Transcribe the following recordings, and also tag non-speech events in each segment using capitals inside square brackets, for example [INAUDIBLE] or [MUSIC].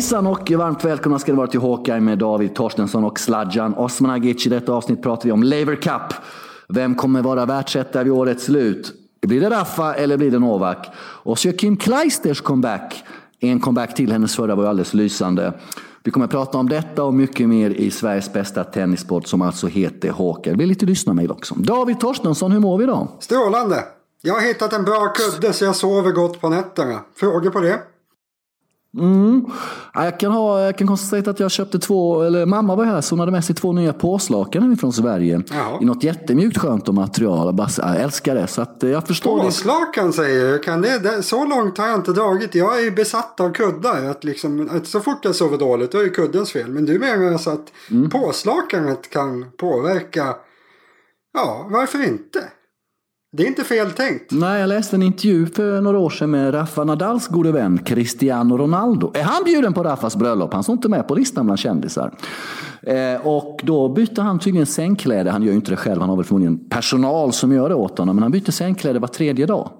Hejsan och varmt välkomna ska ni vara till Hawkeye med David Torstensson och Sladjan Osmanagic. I detta avsnitt pratar vi om Laver Cup. Vem kommer vara världsetta vid årets slut? Blir det Raffa eller blir det Novak? Och så gör Kim Kleisters comeback. En comeback till, hennes förra var ju alldeles lysande. Vi kommer att prata om detta och mycket mer i Sveriges bästa tennissport som alltså heter Hawkeye. Det blir lite lyssnarmail också. David Torstensson, hur mår vi idag? Strålande! Jag har hittat en bra kudde så jag sover gott på nätterna. Frågor på det? Mm. Jag, kan ha, jag kan konstatera att jag köpte två, eller mamma var här så hon hade med sig två nya påslakan från Sverige. Jaha. I något jättemjukt skönt och material. Jag älskar det. Så att jag förstår påslakan det. säger du? Kan det, det, så långt har jag inte dragit. Jag är besatt av kuddar. Att liksom, att så fort jag sover dåligt då är det kuddens fel. Men du menar alltså att mm. påslakanet kan påverka? Ja, varför inte? Det är inte fel tänkt. Nej, jag läste en intervju för några år sedan med Rafa Nadals gode vän Cristiano Ronaldo. Är han bjuden på Raffas bröllop? Han står inte med på listan bland kändisar. Eh, och då bytte han tydligen sängkläder. Han gör ju inte det själv, han har väl förmodligen personal som gör det åt honom. Men han byter sängkläder var tredje dag.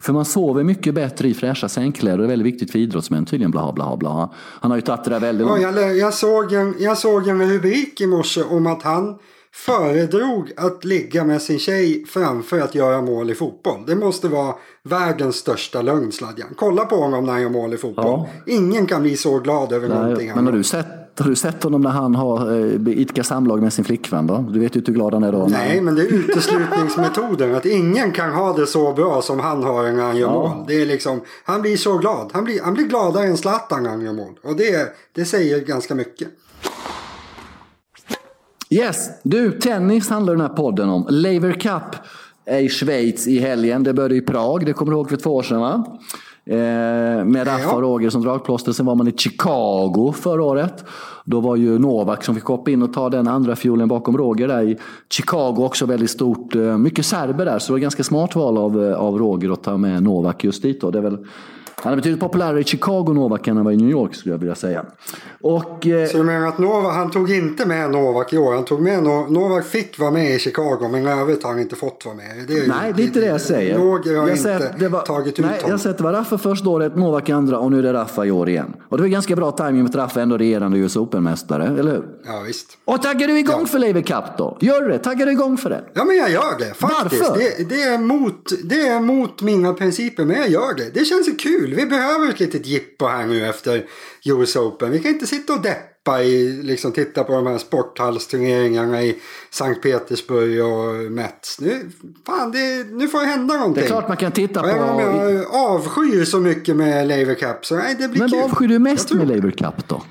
För man sover mycket bättre i fräscha sängkläder. Det är väldigt viktigt för idrottsmän tydligen. Bla, bla, bla. Han har ju tagit det där väldigt. Ja, jag, jag, såg en, jag såg en rubrik i morse om att han föredrog att ligga med sin tjej framför att göra mål i fotboll. Det måste vara världens största lögn Sladjan. Kolla på honom när han gör mål i fotboll. Ja. Ingen kan bli så glad över Nej, någonting. Men har du, sett, har du sett honom när han har eh, idkar samlag med sin flickvän då? Du vet ju hur glad han är då. Nej, men det är uteslutningsmetoden. att ingen kan ha det så bra som han har när han gör ja. mål. Det är liksom, han blir så glad. Han blir, han blir gladare än Zlatan när han gör mål. Och det, det säger ganska mycket. Yes, du, tennis handlar den här podden om. Laver Cup är i Schweiz i helgen. Det började i Prag, det kommer du ihåg för två år sedan va? Eh, med Raffa och Roger som dragplåster. Sen var man i Chicago förra året. Då var ju Novak som fick hoppa in och ta den andra fiolen bakom Roger där i Chicago. Också väldigt stort. Eh, mycket serber där, så det var ganska smart val av, eh, av Roger att ta med Novak just dit. Då. Det är väl han är betydligt populärare i Chicago Novak än han var i New York skulle jag vilja säga. Och, eh... Så du menar att Novak, han tog inte med Novak i år? Han tog med no Novak fick vara med i Chicago men i övrigt har han inte fått vara med? Det är, nej, det är inte det jag säger. Roger har jag inte det var, tagit ut nej, honom. Jag säger att det var Raffa första året, Novak andra och nu är det Raffa i år igen. Och det var ganska bra timing med att Raffa ändå regerande US Open-mästare, eller hur? Ja, visst. Och taggar du igång ja. för Laver Cup då? Gör du det? Taggar du igång för det? Ja, men jag gör det faktiskt. Varför? Det, det, är mot, det är mot mina principer, men jag gör det. Det känns ju kul. Vi behöver ett litet jippo här nu efter US Open. Vi kan inte sitta och deppa i, liksom titta på de här sporthallsturneringarna i Sankt Petersburg och Metz. Nu, fan, det, nu får det hända någonting. Det är klart man kan titta på... Även om jag avskyr så mycket med Laver Cup så nej, det blir Men vad avskyr du mest med Laver Cup då?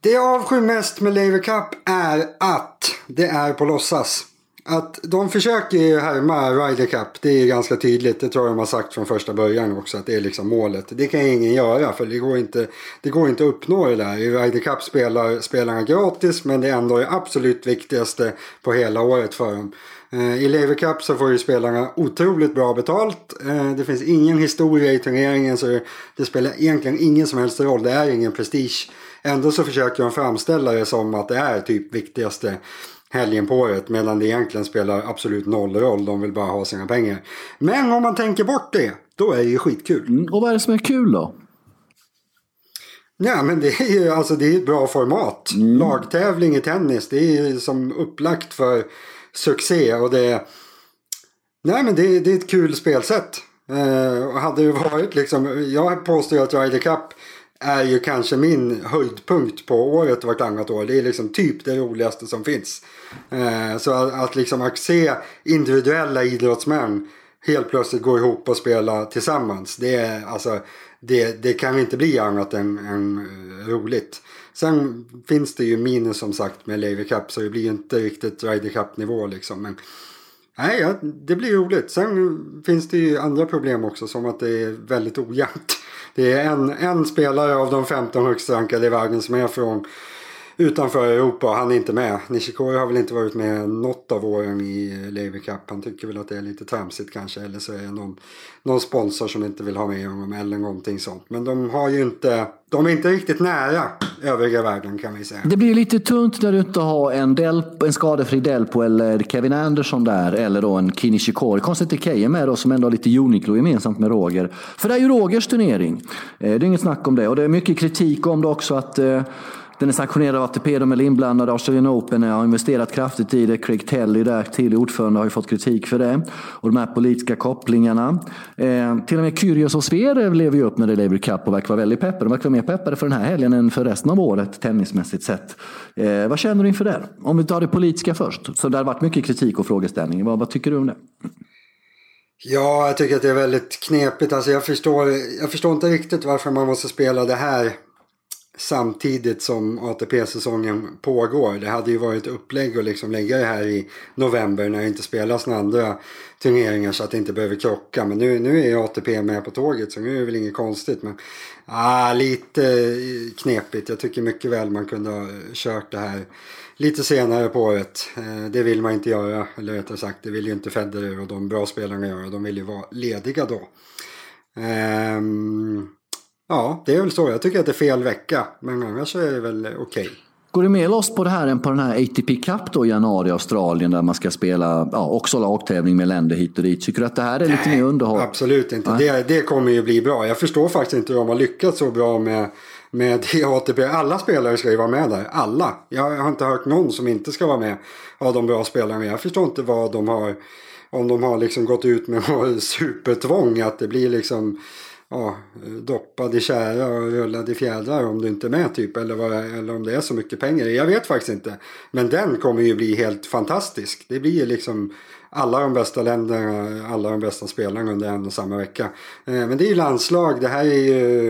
Det jag avskyr mest med Laver Cup är att det är på låtsas. Att de försöker ju härma Ryder Cup, det är ganska tydligt. Det tror jag de har sagt från första början också, att det är liksom målet. Det kan ingen göra, för det går inte, det går inte att uppnå det där. I Ryder Cup spelar spelarna gratis, men det är ändå det absolut viktigaste på hela året för dem. Eh, I Lever Cup så får ju spelarna otroligt bra betalt. Eh, det finns ingen historia i turneringen så det spelar egentligen ingen som helst roll. Det är ingen prestige. Ändå så försöker de framställa det som att det är typ viktigaste helgen på året medan det egentligen spelar absolut noll roll. De vill bara ha sina pengar. Men om man tänker bort det, då är det ju skitkul. Mm, och vad är det som är kul då? Ja men det är ju alltså det är ett bra format. Mm. Lagtävling i tennis, det är ju som upplagt för succé och det Nej men det, det är ett kul spelsätt. Eh, hade det varit liksom, jag påstår att Ryder Cup är ju kanske min höjdpunkt på året vartannat år. Det är liksom typ det roligaste som finns. Eh, så att, att liksom att se individuella idrottsmän helt plötsligt gå ihop och spela tillsammans. Det, är, alltså, det, det kan inte bli annat än, än eh, roligt. Sen finns det ju minus som sagt med Lever Cup så det blir inte riktigt Ryder Cup nivå liksom. Men nej, ja, det blir roligt. Sen finns det ju andra problem också som att det är väldigt ojämnt. Det är en, en spelare av de 15 högst rankade i världen som är från utanför Europa och han är inte med. Nishikori har väl inte varit med något av åren i Laver Cup. Han tycker väl att det är lite tramsigt kanske. Eller så är det någon, någon sponsor som inte vill ha med honom eller någonting sånt. Men de har ju inte, de är inte riktigt nära övriga världen kan vi säga. Det blir lite tunt när du inte har en, Delpo, en skadefri Delpo eller Kevin Andersson där. Eller då en Kinishikori. Konstigt att Key är med då som ändå har lite Uniclo gemensamt med Roger. För det är ju Rogers turnering. Eh, det är inget snack om det. Och det är mycket kritik om det också att eh, den är sanktionerad av ATP, de är inblandade. Australian Open har investerat kraftigt i det. Craig Telly där, till ordförande, har ju fått kritik för det. Och de här politiska kopplingarna. Eh, till och med Kyrgios och Zverev lever ju upp när det är Labour Cup och verkar vara väldigt peppade. De verkar vara mer peppade för den här helgen än för resten av året tennismässigt sett. Eh, vad känner du inför det? Om vi tar det politiska först. Så det har varit mycket kritik och frågeställningar. Vad, vad tycker du om det? Ja, jag tycker att det är väldigt knepigt. Alltså jag, förstår, jag förstår inte riktigt varför man måste spela det här samtidigt som ATP-säsongen pågår. Det hade ju varit upplägg att liksom lägga det här i november när det inte spelas några andra turneringar så att det inte behöver krocka. Men nu, nu är ATP med på tåget så nu är det väl inget konstigt. Men ah, lite knepigt. Jag tycker mycket väl man kunde ha kört det här lite senare på året. Eh, det vill man inte göra. Eller rättare sagt, det vill ju inte Federer och de bra spelarna göra. De vill ju vara lediga då. Um, Ja, det är väl så. Jag tycker att det är fel vecka. Men annars är det väl okej. Okay. Går det mer loss på det här än på den här ATP Cup då i januari i Australien där man ska spela ja, också lagtävling med länder hit och dit? Tycker du att det här är lite mer underhåll? Absolut inte. Det, det kommer ju bli bra. Jag förstår faktiskt inte hur de har lyckats så bra med, med ATP. Alla spelare ska ju vara med där. Alla. Jag har inte hört någon som inte ska vara med av de bra spelarna. Jag förstår inte vad de har om de har liksom gått ut med [LAUGHS] supertvång att det blir liksom ja, doppad i kära och rullad i fjädrar om du inte är med typ. Eller, vad, eller om det är så mycket pengar. Jag vet faktiskt inte. Men den kommer ju bli helt fantastisk. Det blir ju liksom alla de bästa länderna, alla de bästa spelarna under en och samma vecka. Eh, men det är ju landslag, det här är ju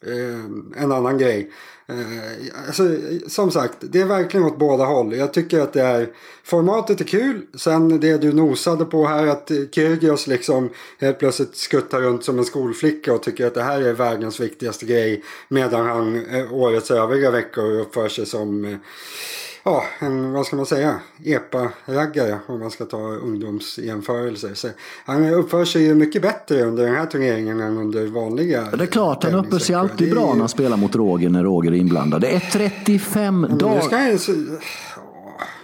eh, en annan grej. Eh, alltså, som sagt, det är verkligen åt båda håll. Jag tycker att det är formatet är kul. Sen det du nosade på här att Kyrgios liksom helt plötsligt skuttar runt som en skolflicka och tycker att det här är världens viktigaste grej. Medan han eh, årets övriga veckor uppför sig som eh, ja, en, vad ska man säga, epa-raggare om man ska ta ungdomsjämförelser. Så han uppför sig ju mycket bättre under den här turneringen än under vanliga Det är klart, han uppför sig alltid bra när han spelar mot Roger när Roger är inblandad. Det är 35 dagar.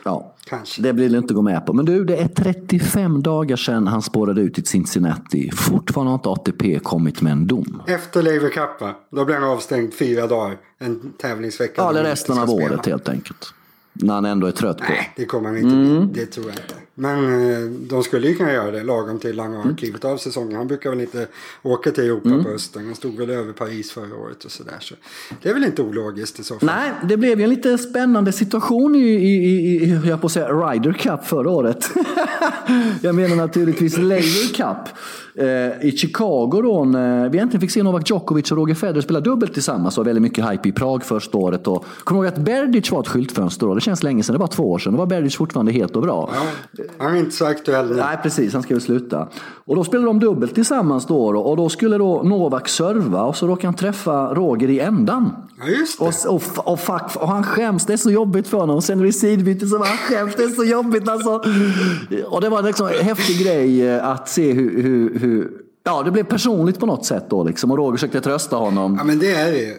Ja, Kanske. det vill du inte gå med på. Men du, det är 35 dagar sedan han spårade ut i Cincinnati. Fortfarande har inte ATP kommit med en dom. Efter Laver Cup, va? Då blir han avstängd fyra dagar. En tävlingsvecka. Ja, eller resten av året helt enkelt. När han ändå är trött på. Nej, det kommer han inte mm. bli. Det tror jag inte. Men eh, de skulle ju kunna göra det lagom till han har mm. klivit av säsongen. Han brukar väl inte åka till Europa mm. på hösten. Han stod väl över Paris förra året och sådär. Så det är väl inte ologiskt i så fall. Nej, det blev ju en lite spännande situation i, i, i, i jag på att säga, Ryder Cup förra året. [LAUGHS] jag menar naturligtvis Laver Cup. Eh, I Chicago då, när vi äntligen fick se Novak Djokovic och Roger Federer spela dubbelt tillsammans. Och väldigt mycket hype i Prag första året. Och, kom ihåg att Berdic var ett skyltfönster då. Det känns länge sedan, det var två år sedan. Då var Berdic fortfarande helt och bra. Ja, han är inte så aktuell nu. Nej, precis. Han ska väl sluta. Och då spelade de dubbelt tillsammans då. Och då skulle då Novak serva och så råkade han träffa Roger i ändan. Ja, just det. Och, och, och, fuck, och han skäms, det är så jobbigt för honom. Och sen vid sidbyte så var han skäms, det är så jobbigt alltså. Och det var liksom en häftig grej eh, att se hur, hur, hur Ja, det blev personligt på något sätt då liksom. Och Roger försökte trösta honom. Ja, men det är det ju.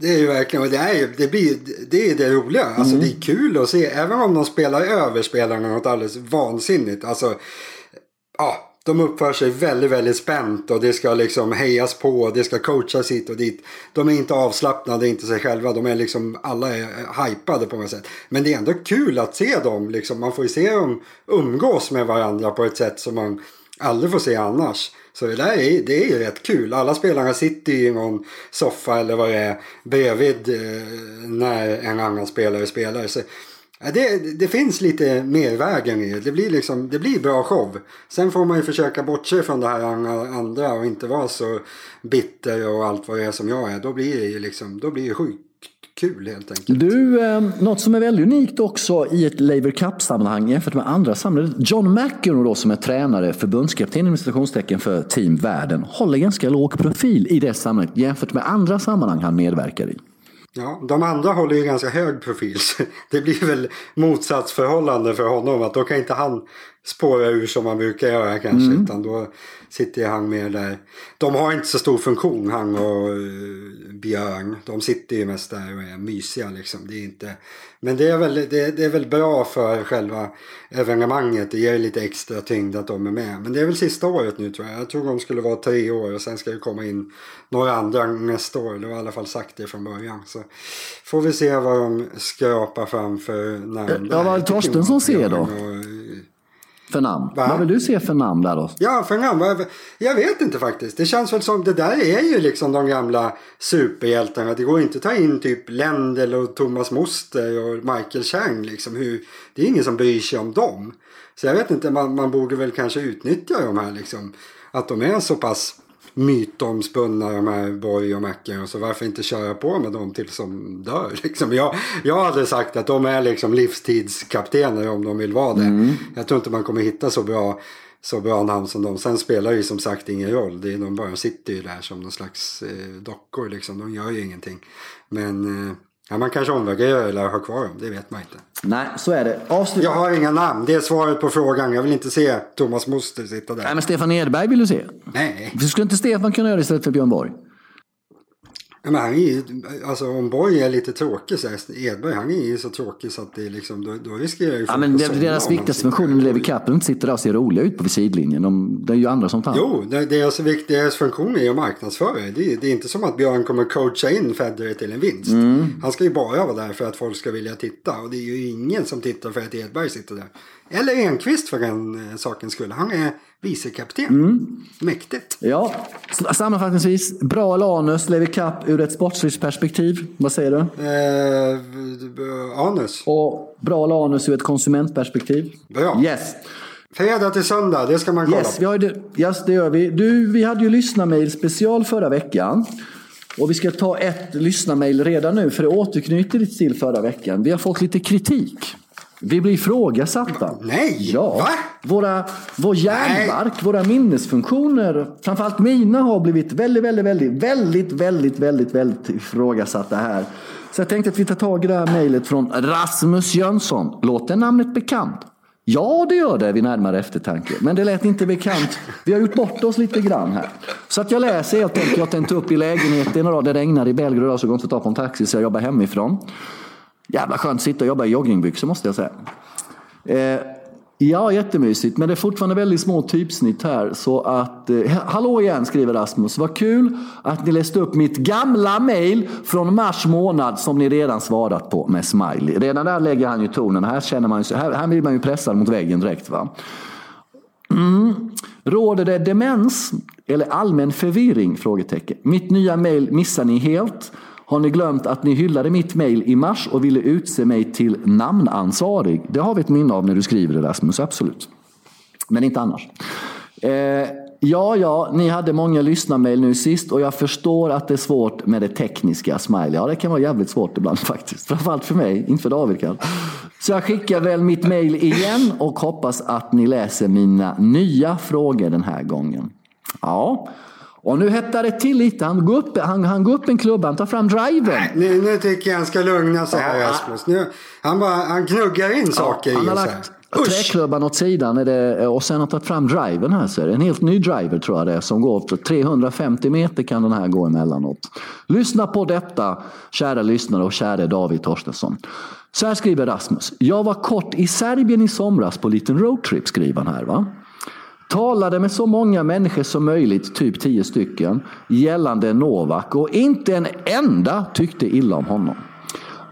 Det är ju verkligen, det, är, det, blir, det är det roliga. Alltså mm. det är kul att se, även om de spelar över spelarna något alldeles vansinnigt. Alltså, ja, de uppför sig väldigt, väldigt spänt och det ska liksom hejas på, det ska coachas hit och dit. De är inte avslappnade, inte sig själva, de är liksom, alla är hypade på något sätt. Men det är ändå kul att se dem, liksom. man får ju se dem umgås med varandra på ett sätt som man aldrig får se annars. Så det där är, det är ju rätt kul. Alla spelarna sitter ju i någon soffa eller vad det är bredvid eh, när en annan spelare spelar. Så, ja, det, det finns lite mervägen i det. Det blir, liksom, det blir bra show. Sen får man ju försöka bortse från det här andra och inte vara så bitter och allt vad det är som jag är. Då blir det ju liksom, då blir det sjukt kul helt enkelt. Du, eh, något som är väldigt unikt också i ett Laver Cup-sammanhang jämfört med andra sammanhang. John McEnroe då som är tränare, förbundskapten inom citationstecken för Team Världen, håller ganska låg profil i det sammanhanget jämfört med andra sammanhang han medverkar i. Ja, de andra håller ju ganska hög profil. [LAUGHS] Det blir väl motsatsförhållande för honom. Att då kan inte han spåra ur som man brukar göra kanske. Mm. Utan då sitter han mer där. De har inte så stor funktion han och uh, Björn. De sitter ju mest där och är mysiga liksom. Det är inte... Men det är, väl, det, det är väl bra för själva evenemanget. Det ger lite extra tyngd att de är med. Men det är väl sista året nu tror jag. Jag tror de skulle vara tre år och sen ska det komma in några andra nästa år. Det var i alla fall sagt det från början. Så får vi se vad de skrapar fram för namn. Ja, vad Torstensson ser då? Och, för namn? Va? Vad vill du se för namn där då? Ja, för namn? Jag vet inte faktiskt. Det känns väl som det där är ju liksom de gamla superhjältarna. Det går inte att ta in typ Lendl och Thomas Moster och Michael Chang liksom. Hur, det är ingen som bryr sig om dem. Så jag vet inte, man, man borde väl kanske utnyttja de här liksom. Att de är så pass mytomspunna de här Borg och Macke. Och så varför inte köra på med dem tills de dör? [LAUGHS] Liksom. Jag, jag hade sagt att de är liksom livstidskaptener om de vill vara det. Mm. Jag tror inte man kommer hitta så bra så bra namn som de. Sen spelar ju som sagt ingen roll. Det är, de bara sitter ju där som någon slags eh, dockor liksom. De gör ju ingenting. Men eh, Ja, man kanske omvärderar eller har kvar dem, det vet man inte. Nej, så är det. Avslut... Jag har inga namn, det är svaret på frågan. Jag vill inte se Thomas Moster sitta där. Nej, men Stefan Edberg vill du se? Nej. Skulle inte Stefan kunna göra det istället för Björn Borg? Ja, men han är ju, alltså om Borg är lite tråkig så här, Edberg han är ju så tråkig så att det är liksom, då, då riskerar ju Ja men det, deras viktigaste funktion är Levi Kaplan inte sitter där och ser roliga ut på sidlinjen. De, det är ju andra som tar Jo, det, deras, deras funktion är ju att marknadsföra. Det, det är inte som att Björn kommer coacha in Federer till en vinst. Mm. Han ska ju bara vara där för att folk ska vilja titta. Och det är ju ingen som tittar för att Edberg sitter där. Eller Enqvist för den eh, sakens skull. Han är vicekapten. Mm. Mäktigt. Ja, sammanfattningsvis. Bra anus, Levi Cup ur ett sportsligt perspektiv. Vad säger du? Eh, anus. Och bra anus ur ett konsumentperspektiv. Bra. Yes. Fredag till söndag, det ska man kolla yes, på. Vi har yes, det gör vi. Du, vi hade ju lyssnarmail special förra veckan. Och vi ska ta ett lyssnarmail redan nu, för det återknyter lite till förra veckan. Vi har fått lite kritik. Vi blir ifrågasatta. Nej! Ja. Va? Våra, vår hjärnbark, Nej. våra minnesfunktioner, framförallt mina har blivit väldigt, väldigt, väldigt, väldigt, väldigt, väldigt, väldigt ifrågasatta här. Så jag tänkte att vi tar tag i det här mejlet från Rasmus Jönsson. Låter namnet bekant? Ja, det gör det vid närmare eftertanke. Men det lät inte bekant. Vi har gjort bort oss lite grann här. Så att jag läser helt enkelt. Jag tänkte upp i lägenheten och det regnar i Belgrad så går inte att ta på en taxi så jag jobbar hemifrån. Jävla skönt att sitta och jobba i joggingbyxor måste jag säga. Eh, ja, jättemysigt. Men det är fortfarande väldigt små typsnitt här. Så att, eh, hallå igen skriver Rasmus. Vad kul att ni läste upp mitt gamla mail från mars månad som ni redan svarat på med smiley. Redan där lägger han ju tonen. Här, känner man ju, här, här blir man ju pressad mot väggen direkt. va. Mm. Råder det demens eller allmän förvirring? Frågetecken. Mitt nya mail missar ni helt. Har ni glömt att ni hyllade mitt mejl i mars och ville utse mig till namnansvarig? Det har vi ett minne av när du skriver det Rasmus, absolut. Men inte annars. Eh, ja, ja, ni hade många lyssnarmail nu sist och jag förstår att det är svårt med det tekniska smiley. Ja, det kan vara jävligt svårt ibland [LAUGHS] faktiskt. Framförallt för mig, inte för David kanske. Så jag skickar väl mitt mejl igen och hoppas att ni läser mina nya frågor den här gången. Ja, och nu hettar det till lite. Han går upp, han, han går upp en klubba, han tar fram driven. Nu, nu tycker jag han ska lugna sig här Rasmus. Nu, han, bara, han knuggar in saker ja, han i har lagt träklubban åt sidan är det, och sen har tagit fram driven här. Så är det en helt ny driver tror jag det är som går 350 meter kan den här gå emellanåt. Lyssna på detta kära lyssnare och kära David Torstensson. Så här skriver Rasmus. Jag var kort i Serbien i somras på liten roadtrip skriver han här. va. Talade med så många människor som möjligt, typ tio stycken, gällande Novak och inte en enda tyckte illa om honom.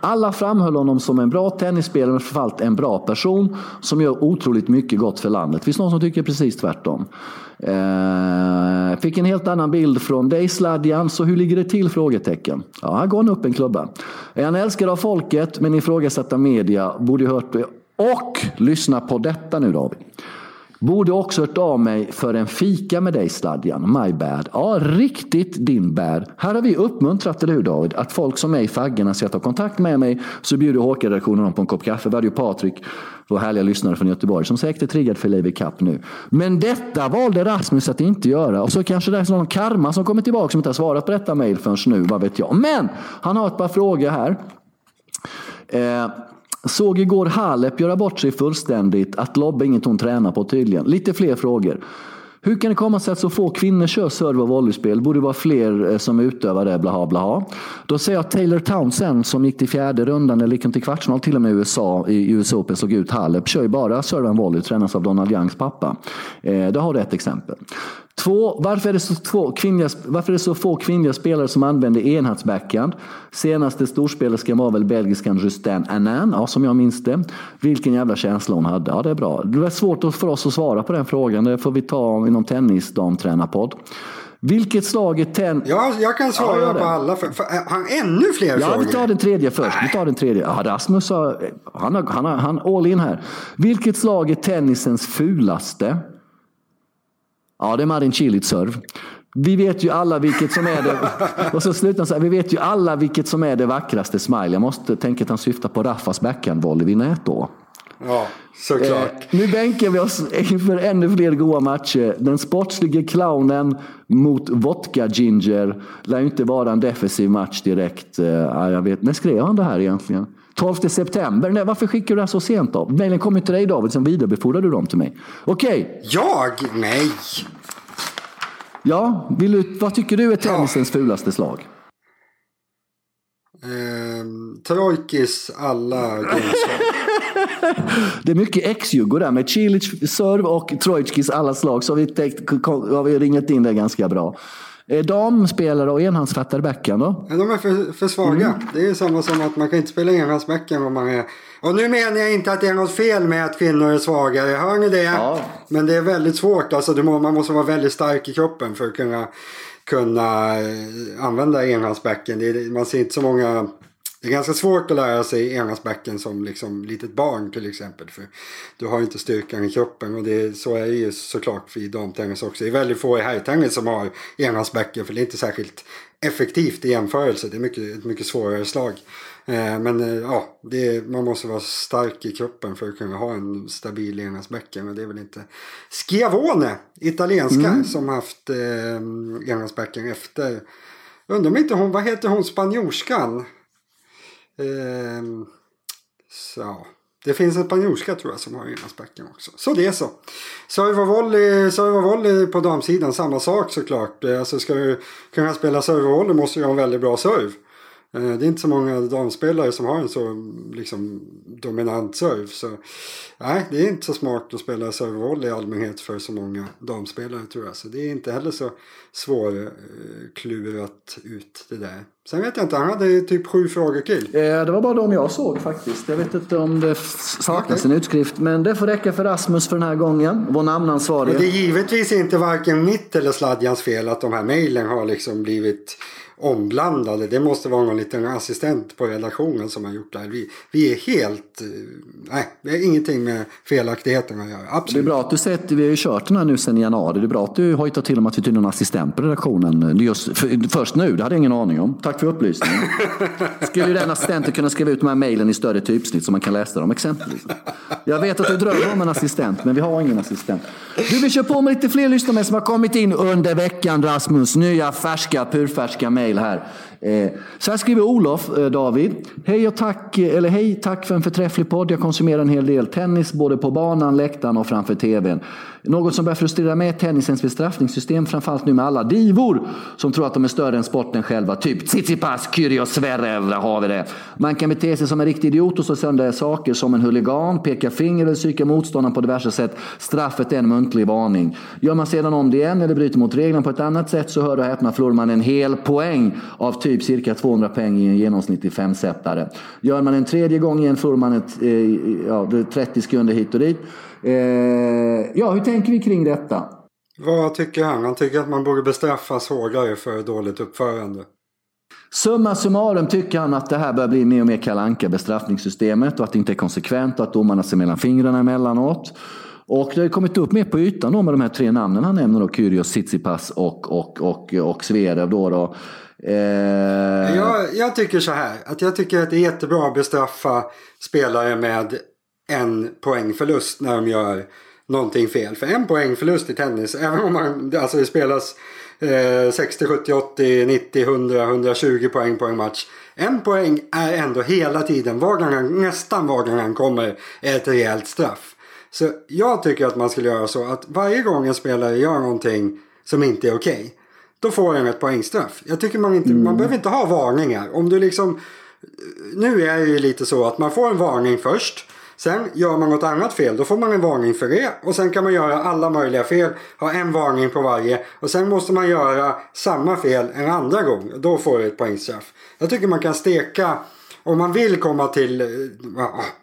Alla framhöll honom som en bra tennisspelare, men framförallt en bra person som gör otroligt mycket gott för landet. Finns någon som tycker precis tvärtom? Eh, fick en helt annan bild från dig Sladjan, så hur ligger det till? Frågetecken. Ja, här går han upp en klubba. Är han älskad av folket men ifrågasatt av media? Borde hört det. Och lyssna på detta nu David. Borde också hört av mig för en fika med dig Sladjan. My bad. Ja, riktigt din bad. Här har vi uppmuntrat, eller hur David, att folk som är i faggorna ska ta kontakt med mig så bjuder Håkan redaktionen dem på en kopp kaffe. Vi hade ju Patrik, vår härliga lyssnare från Göteborg, som säkert är triggad för Levi Cup nu. Men detta valde Rasmus att inte göra. Och så kanske det är någon karma som kommer tillbaka som inte har svarat på detta mejl förrän nu, vad vet jag. Men han har ett par frågor här. Eh, Såg igår Halep göra bort sig fullständigt. Att lobba inget hon tränar på tydligen. Lite fler frågor. Hur kan det komma sig att så få kvinnor kör serve och volleyspel? Borde vara fler eh, som utövar det, blaha blaha. Då säger jag Taylor Townsend som gick till fjärde rundan, eller gick till kvartsfinal till och med i USA, i US Open, såg ut Halep. Kör ju bara serve och volley, tränas av Donald Youngs pappa. Eh, det har du ett exempel. Två, varför är, det så två kvinnliga, varför är det så få kvinnliga spelare som använder enhandsbackhand? Senaste storspelerskan var väl belgiskan Justin Anan, ja, som jag minns det. Vilken jävla känsla hon hade. Ja, det är bra. Det var svårt för oss att svara på den frågan. Det får vi ta i någon tennisdamtränarpodd. Vilket slag är tenn... Ja, jag kan svara ja, på alla. För, för, han ännu fler ja, frågor? Ja, vi tar den tredje först. Vi tar den tredje. Ja, Rasmus har, han, har, han, har, han all in här. Vilket slag är tennisens fulaste? Ja, det är Marin Cilic serv. Vi vet ju alla vilket som är det. [LAUGHS] Och så slutar så här, vi vet ju alla vilket som är det vackraste smile. Jag måste tänka att han syftar på Raffas backhandvolley vid nät då. Ja, såklart. Eh, nu bänkar vi oss inför ännu fler goa matcher. Den sportslige clownen mot vodka ginger lär ju inte vara en defensiv match direkt. Eh, jag vet, när skrev han det här egentligen? 12 september. Nej, varför skickar du det här så sent då? Mejlen kom ju till dig David, sen vidarebefordrade du dem till mig. Okej. Okay. Jag? Nej. Ja, vill du, vad tycker du är tennisens ja. fulaste slag? Eh, Trojkis alla [LAUGHS] det är mycket ex-jugo där med Cilic serv och Trojkis alla slag. Så har vi, täckt, har vi ringat in det ganska bra. Eh, damspelare och enhandsfattade backhand då? Ja, de är för, för svaga. Mm. Det är samma som att man kan inte spela enhandsbackhand om man är... Och nu menar jag inte att det är något fel med att kvinnor är svagare. Hör ni det? Ja. Men det är väldigt svårt. Alltså, man måste vara väldigt stark i kroppen för att kunna, kunna eh, använda enhandsbacken. Man ser inte så många det är ganska svårt att lära sig enhandsbacken som liksom litet barn till exempel. För du har inte styrkan i kroppen och det, så är det ju såklart i damtennis också. Det är väldigt få i herrtennis som har enhandsbacken för det är inte särskilt effektivt i jämförelse. Det är mycket, ett mycket svårare slag. Eh, men eh, ja, det, man måste vara stark i kroppen för att kunna ha en stabil enhandsbäcken. Och det är väl inte Schiavone, italienska, mm. som haft eh, enhandsbäcken efter. Undrar om inte hon, vad heter hon spanjorskan? Eh, så. Det finns en spanjorska tror jag som har enhandsbacken också. Så det är så. Serve och volley, på damsidan, samma sak såklart. Eh, alltså ska du kunna spela serve och volley måste du ha en väldigt bra serve. Eh, det är inte så många damspelare som har en så liksom, dominant serve. Så, nej, det är inte så smart att spela serveroll i allmänhet för så många damspelare tror jag. Så det är inte heller så svårklurat ut det där. Sen vet jag inte, han hade typ sju frågor till. Eh, det var bara de jag såg faktiskt. Jag vet inte om det saknas okay. en utskrift. Men det får räcka för Rasmus för den här gången. Vår namnansvarige. Det är givetvis inte varken mitt eller Sladjans fel att de här mejlen har liksom blivit omblandade. Det måste vara någon liten assistent på redaktionen som har gjort det här. Vi, vi är helt... Eh, nej, det har ingenting med felaktigheten att göra. Absolut. Det är bra att du säger att vi har ju kört den här nu sedan januari. Det är bra att du hojtar till om att vi tydligen har en assistent på redaktionen. Just, för, först nu, det hade jag ingen aning om. Tack för upplysningen. [LAUGHS] Skulle ju den assistenten kunna skriva ut de här mejlen i större typsnitt så man kan läsa dem exempelvis. Jag vet att du drömmer om en assistent, men vi har ingen assistent. Du, vi kör på med lite fler lyssnare som har kommit in under veckan, Rasmus. Nya färska, purfärska mejl mejl här. Eh, så här skriver Olof eh, David. Hej och tack, eh, eller hej, tack för en förträfflig podd. Jag konsumerar en hel del tennis både på banan, läktaren och framför tvn. Något som börjar frustrera mig är tennisens bestraffningssystem, framförallt nu med alla divor som tror att de är större än sporten själva. Typ Tsitsipas, Kyrgios, Zverev, där har vi det. Man kan bete sig som en riktig idiot och slå sönder saker som en huligan, peka finger eller psyka motståndaren på diverse sätt. Straffet är en muntlig varning. Gör man sedan om det igen eller bryter mot reglerna på ett annat sätt så hör och häpna förlorar man en hel poäng av typ cirka 200 poäng i en genomsnittlig femsetare. Gör man en tredje gång igen förlorar man ett, eh, ja, 30 sekunder hit och dit. Eh, ja, hur tänker vi kring detta? Vad tycker han? Han tycker att man borde bestraffas hårdare för dåligt uppförande. Summa summarum tycker han att det här börjar bli mer och mer kalanka bestraffningssystemet och att det inte är konsekvent och att domarna ser mellan fingrarna emellanåt. Och det har kommit upp mer på ytan då med de här tre namnen han nämner då, Kyrgios, Tsitsipas och, och, och, och Zverev då. då. Eh... Jag, jag tycker så här, att jag tycker att det är jättebra att bestraffa spelare med en poängförlust när de gör någonting fel. För en poängförlust i tennis, även om man, alltså det spelas eh, 60, 70, 80, 90, 100, 120 poäng på en match. En poäng är ändå hela tiden, var gång han, nästan var gång han kommer, ett rejält straff. Så jag tycker att man skulle göra så att varje gång en spelare gör någonting som inte är okej. Okay, då får han ett poängstraff. Jag tycker man inte, mm. man behöver inte ha varningar. Om du liksom, nu är det ju lite så att man får en varning först. Sen gör man något annat fel, då får man en varning för det. Och sen kan man göra alla möjliga fel, ha en varning på varje. Och sen måste man göra samma fel en andra gång. Då får du ett poängstraff. Jag tycker man kan steka, om man vill komma till,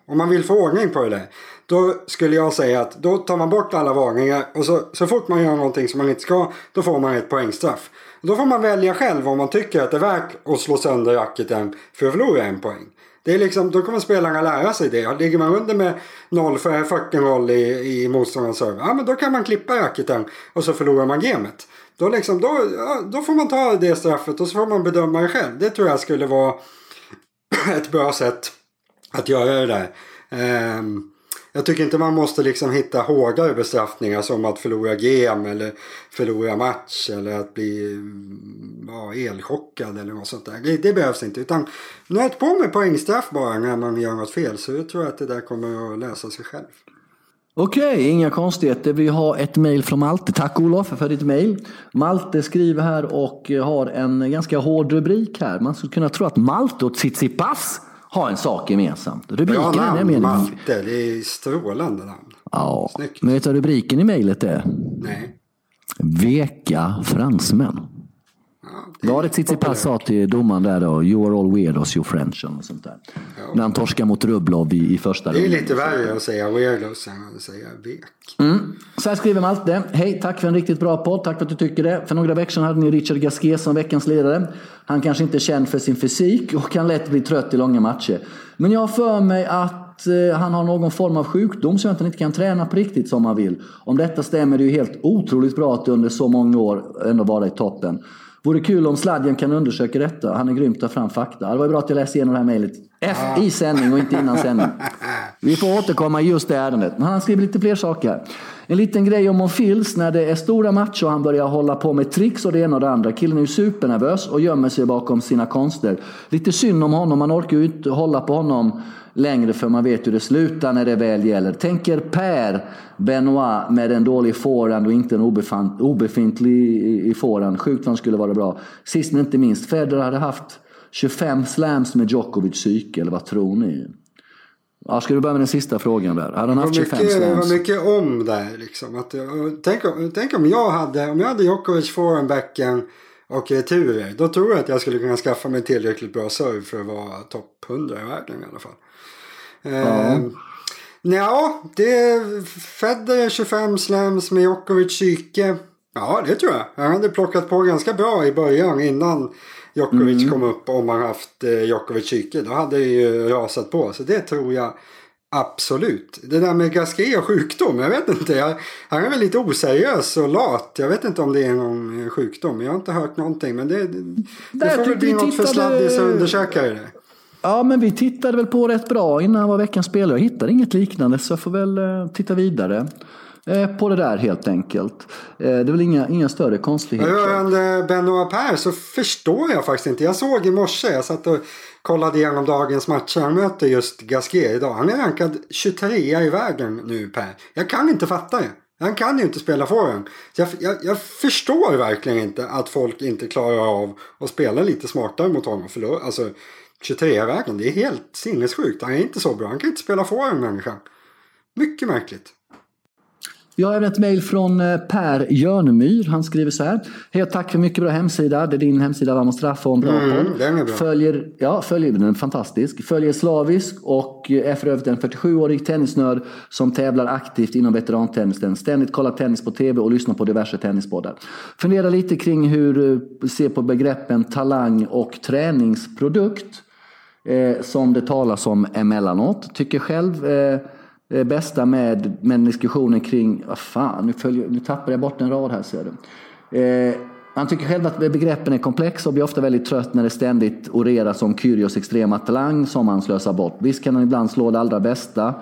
om man vill få ordning på det där. Då skulle jag säga att då tar man bort alla varningar och så, så fort man gör någonting som man inte ska, då får man ett poängstraff. Då får man välja själv om man tycker att det är värt att slå sönder racketen för att förlora en poäng. Det är liksom, då kommer spelarna lära sig det. Ligger man under med 0 för 40 roll i, i motståndarens serve, ja men då kan man klippa racketen och så förlorar man gamet. Då, liksom, då, ja, då får man ta det straffet och så får man bedöma det själv. Det tror jag skulle vara [CLEARS THROAT] ett bra sätt att göra det där. Um, jag tycker inte man måste liksom hitta hårdare bestraffningar som att förlora gem eller förlora match eller att bli mm, ja, elchockad eller något sånt där. Det, det behövs inte. Utan nöt på med poängstraff bara när man gör något fel. Så jag tror att det där kommer att lösa sig själv. Okej, inga konstigheter. Vi har ett mejl från Malte. Tack Olof för ditt mejl. Malte skriver här och har en ganska hård rubrik här. Man skulle kunna tro att Malte och Tsitsipas har en sak gemensamt. Rubriken Bra namn, är nämligen... Malte, det är strålande namn. Ja, Snyggt. men vet du vad rubriken i mejlet är? Nej. Veka fransmän. Var det Tsitsipas sa till domaren där då, you are all weirdos you French och sånt där. Ja. När han torskar mot Rublov i, i första rundan. Det är lite värre att säga weirdos än att säga vek. Mm. Så här skriver Malte. Hej, tack för en riktigt bra podd. Tack för att du tycker det. För några veckor sedan hade ni Richard Gasquet som veckans ledare. Han kanske inte är känd för sin fysik och kan lätt bli trött i långa matcher. Men jag har för mig att eh, han har någon form av sjukdom som han inte kan träna på riktigt som han vill. Om detta stämmer det är ju helt otroligt bra att under så många år ändå vara i toppen. Vore kul om Sladjan kan undersöka detta. Han är grym ta fram fakta. Det var ju bra att jag läste igenom det här mejlet i sändning och inte innan sändning. [LAUGHS] Vi får återkomma i just det ärendet. Men han skriver lite fler saker. En liten grej om Monfils när det är stora matcher och han börjar hålla på med tricks och det ena och det andra. Killen är ju supernervös och gömmer sig bakom sina konster. Lite synd om honom, man orkar ju inte hålla på honom längre för man vet hur det slutar när det väl gäller. Tänker Per Benoit med en dålig forehand och inte en obefintlig i forehand. Sjukt vad han skulle vara bra. Sist men inte minst, Federer hade haft 25 slams med Djokovic psyke, eller vad tror ni? Ja, ska du börja med den sista frågan där? Hade han haft 25 mycket, slams? Det var mycket om där liksom. Att, tänk, om, tänk om jag hade, om jag hade Djokovic forehandbacken och returer. Då tror jag att jag skulle kunna skaffa mig tillräckligt bra serve för att vara topp 100 i världen i alla fall. Ja. Ehm, ja, det är Federer 25 slams med Djokovic psyke. Ja, det tror jag. Han hade plockat på ganska bra i början innan Djokovic mm. kom upp. Om han haft eh, Djokovic psyke. Då hade det ju rasat på. Så det tror jag absolut. Det där med Gasquet och sjukdom. Jag vet inte. Jag, han är väl lite oseriös och lat. Jag vet inte om det är någon sjukdom. Jag har inte hört någonting. Men det, det, det får väl bli något för sladdis att undersöka det. Ja, men vi tittade väl på rätt bra innan var veckans spelare. Jag hittade inget liknande så jag får väl eh, titta vidare eh, Eh, på det där helt enkelt. Eh, det är väl inga, inga större konstigheter. Rörande Benoit Per så förstår jag faktiskt inte. Jag såg i morse, jag satt och kollade igenom dagens matcher. Han möter just Gasquet idag. Han är rankad 23 i världen nu Per. Jag kan inte fatta det. Han kan ju inte spela forehand. Jag, jag, jag, förstår verkligen inte att folk inte klarar av att spela lite smartare mot honom. För alltså, 23-vägen. Det är helt sinnessjukt. Han är inte så bra. Han kan inte spela forehand människan. Mycket märkligt. Vi har även ett mejl från eh, Per Jörnemyr. Han skriver så här. Hej tack för mycket bra hemsida. Det är din hemsida Vamos Straffa en bra mm. Den är bra. Följer, ja, följer den är fantastisk. Följer slavisk och är för övrigt en 47-årig tennisnörd som tävlar aktivt inom veterantennisen. Ständigt kollar tennis på tv och lyssnar på diverse tennispoddar. Funderar lite kring hur du ser på begreppen talang och träningsprodukt. Eh, som det talas om emellanåt. Tycker själv eh, eh, bästa med, med diskussionen kring, vad fan, nu, följer, nu tappar jag bort en rad här ser du. Eh, han tycker själv att begreppen är komplexa och blir ofta väldigt trött när det ständigt oreras om Kyrgios extrema talang som han slösar bort. Visst kan han ibland slå det allra bästa,